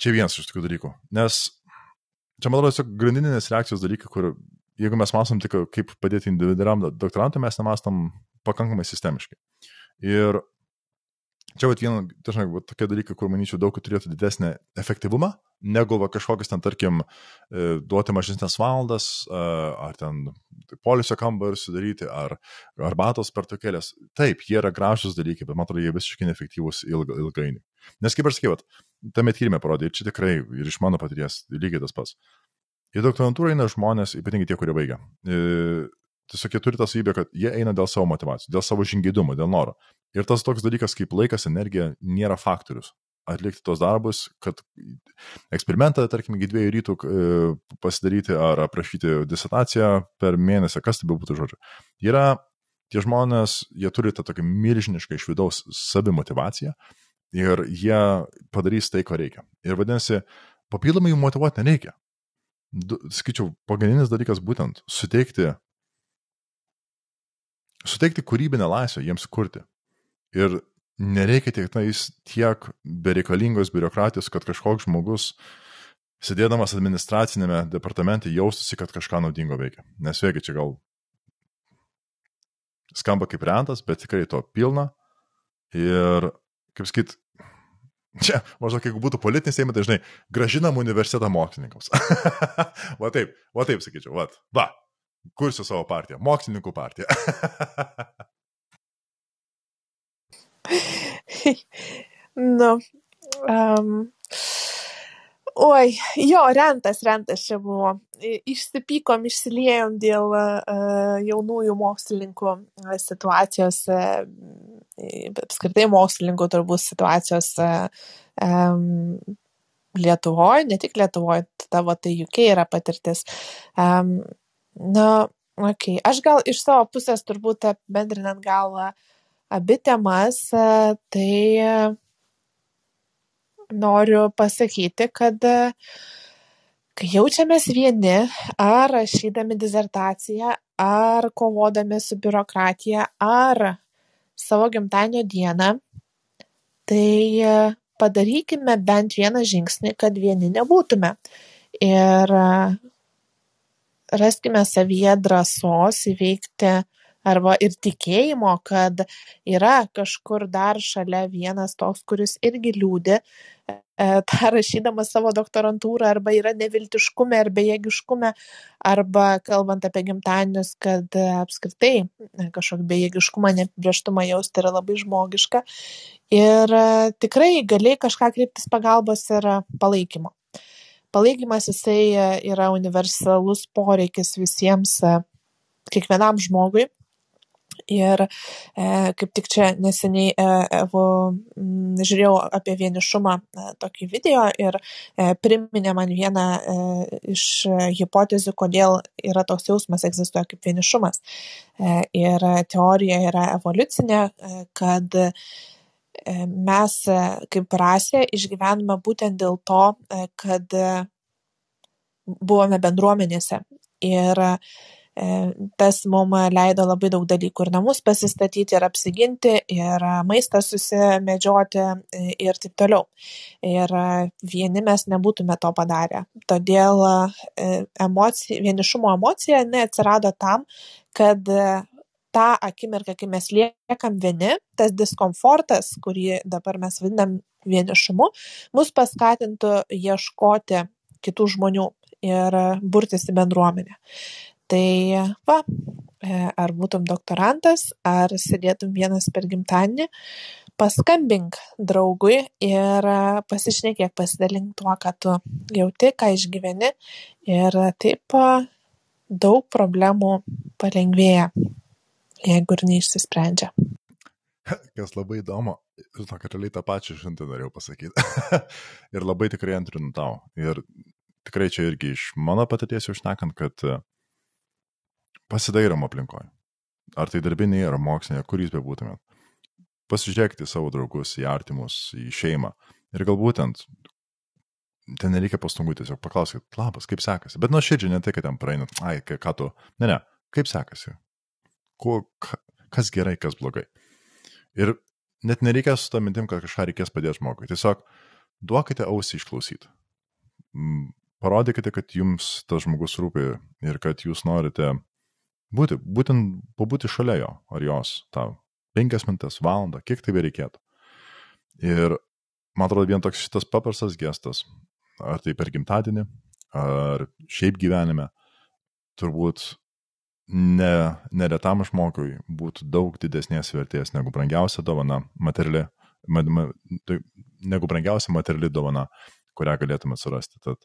Čia vienas iš tokių dalykų. Nes čia, man atrodo, tiesiog grandininės reakcijos dalykai, kur jeigu mes mąstom tik kaip padėti individualiam doktorantui, mes nemastom pakankamai sistemiškai. Ir čia vat viena, dažnai, vat, tokie dalykai, kur manyčiau daug turėtų didesnį efektyvumą, negu va, kažkokius ten, tarkim, e, duoti mažesnės valandas, ar ten polisio kambarį sudaryti, ar arbatos pertraukėlės. Taip, jie yra gražus dalykai, bet man atrodo, jie visiškai neefektyvūs ilga, ilgainiui. Nes kaip aš sakiau, tame tyrimė parodė, ir čia tikrai ir iš mano patirties lygiai tas pats. Į doktorantūrą eina žmonės, ypatingai tie, kurie baigia. Tiesiog jie turi tą savybę, kad jie eina dėl savo motivacijos, dėl savo žingeidumo, dėl noro. Ir tas toks dalykas kaip laikas, energija nėra faktorius atlikti tos darbus, kad eksperimentą, tarkim, iki dviejų rytų e, pasidaryti ar aprašyti disertaciją per mėnesį, kas tai būtų žodžiu. Yra tie žmonės, jie turi tą tokią milžinišką iš vidaus savimotivaciją ir jie padarys tai, ko reikia. Ir vadinasi, papildomai jų motivuoti nereikia. Skaičiau, pagrindinis dalykas būtent suteikti, suteikti kūrybinę laisvę jiems kurti. Ir nereikia tiek, tais, tiek bereikalingos biurokratijos, kad kažkoks žmogus, sėdėdamas administracinėme departamente, jaustųsi, kad kažką naudingo veikia. Nes vėlgi čia gal skamba kaip rentas, bet tikrai to pilna. Ir, kaip sakyt, čia maždaug jeigu būtų politinis seimas, tai žinai, gražinam universitetą mokslininkams. va taip, va taip sakyčiau, va, va, kursiu savo partiją, mokslininkų partiją. nu, um, Oi, jo, rentas, rentas čia buvo. Išsipykom, išsiliejom dėl uh, jaunųjų mokslininkų e, situacijos, uh, apskritai mokslininkų turbūt situacijos uh, um, Lietuvoje, ne tik Lietuvoje, tavo tai UK yra patirtis. Um, na, okei, aš gal iš savo pusės turbūt apibendrinant gal abi temas, tai noriu pasakyti, kad kai jaučiamės vieni, ar rašydami dizertaciją, ar kovodami su biurokratija, ar savo gimtadienio dieną, tai padarykime bent vieną žingsnį, kad vieni nebūtume. Ir raskime savyje drąsos įveikti arba ir tikėjimo, kad yra kažkur dar šalia vienas toks, kuris irgi liūdė, e, tą rašydamas savo doktorantūrą, arba yra neviltiškume ar bejėgiškume, arba kalbant apie gimtadienius, kad e, apskritai e, kažkokį bejėgiškumą, neprieštumą jausti yra labai žmogiška. Ir tikrai gali kažką kreiptis pagalbos ir palaikymo. Palaikymas jisai yra universalus poreikis visiems, kiekvienam žmogui Ir e, kaip tik čia neseniai e, evo, m, žiūrėjau apie vienišumą e, tokį video ir e, priminė man vieną e, iš hipotezių, kodėl yra toks jausmas egzistuoja kaip vienišumas. E, ir teorija yra evoliucinė, e, kad e, mes e, kaip rasė išgyvename būtent dėl to, e, kad e, buvome bendruomenėse. Ir e, E, tas mum leido labai daug dalykų ir namus pasistatyti, ir apsiginti, ir maistą susimedžioti e, ir taip toliau. Ir vieni mes nebūtume to padarę. Todėl e, emocija, vienišumo emocija neatsirado tam, kad tą akimirką, kai mes liekam vieni, tas diskomfortas, kurį dabar mes vadinam vienišumu, mus paskatintų ieškoti kitų žmonių ir burtis į bendruomenę. Tai va, e, ar būtum doktorantas, ar sėdėtum vienas per gimtadienį, paskambink draugui ir pasišnekėk, pasidalink tuo, ką tu jauti, ką išgyveni ir taip daug problemų palengvėja, jeigu ir neišsisprendžia. Kas labai įdomu, kad realiai tą pačią žinutę norėjau pasakyti. ir labai tikrai antrinu tau. Ir tikrai čia irgi iš mano patirties jau šnekant, kad pasidairom aplinkoje. Ar tai darbiniai, ar moksliniai, kur jūs bebūtumėt. Pasižiūrėkite savo draugus, į artimus, į šeimą. Ir galbūt ten, ten nereikia pastangų, tiesiog paklauskit, labas, kaip sekasi. Bet nuo širdžiai ne tai, kad ten praeinat, ai, ką tu. Ne, ne, kaip sekasi. Kuo, kas gerai, kas blogai. Ir net nereikia su tą mintim, kad kažką reikės padėti žmogui. Tiesiog duokite ausį išklausyti. Parodykite, kad jums tas žmogus rūpi ir kad jūs norite būti, būtent pabūti šalia jo ar jos tau. Penkias minutės, valandą, kiek tai bereikėtų. Ir man atrodo, vien toks šitas paprastas gestas, ar tai per gimtadienį, ar šiaip gyvenime, turbūt ne, neretam žmogui būtų daug didesnės vertės negu brangiausia dovana, materiali, ma, ma, tai, negu brangiausia materiali dovana, kurią galėtume surasti. Tad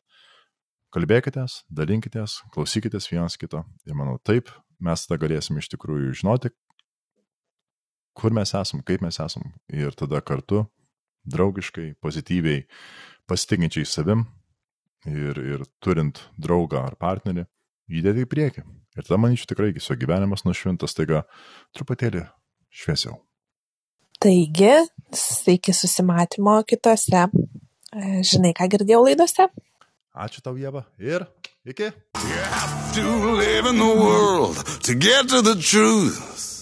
kalbėkitės, dalinkitės, klausykitės vienas kito ir manau taip mes tada galėsim iš tikrųjų žinoti, kur mes esam, kaip mes esam ir tada kartu draugiškai, pozityviai, pasitikinčiai savim ir, ir turint draugą ar partnerį, judėti į priekį. Ir tada, manyčiau, tikrai viso gyvenimas nušvintas, taiga truputėlį šviesiau. Taigi, sveiki susimatymo kitose. Žinai, ką girdėjau laidose? Ačiū tau, Jėva. Ir iki. You have to live in the world to get to the truth.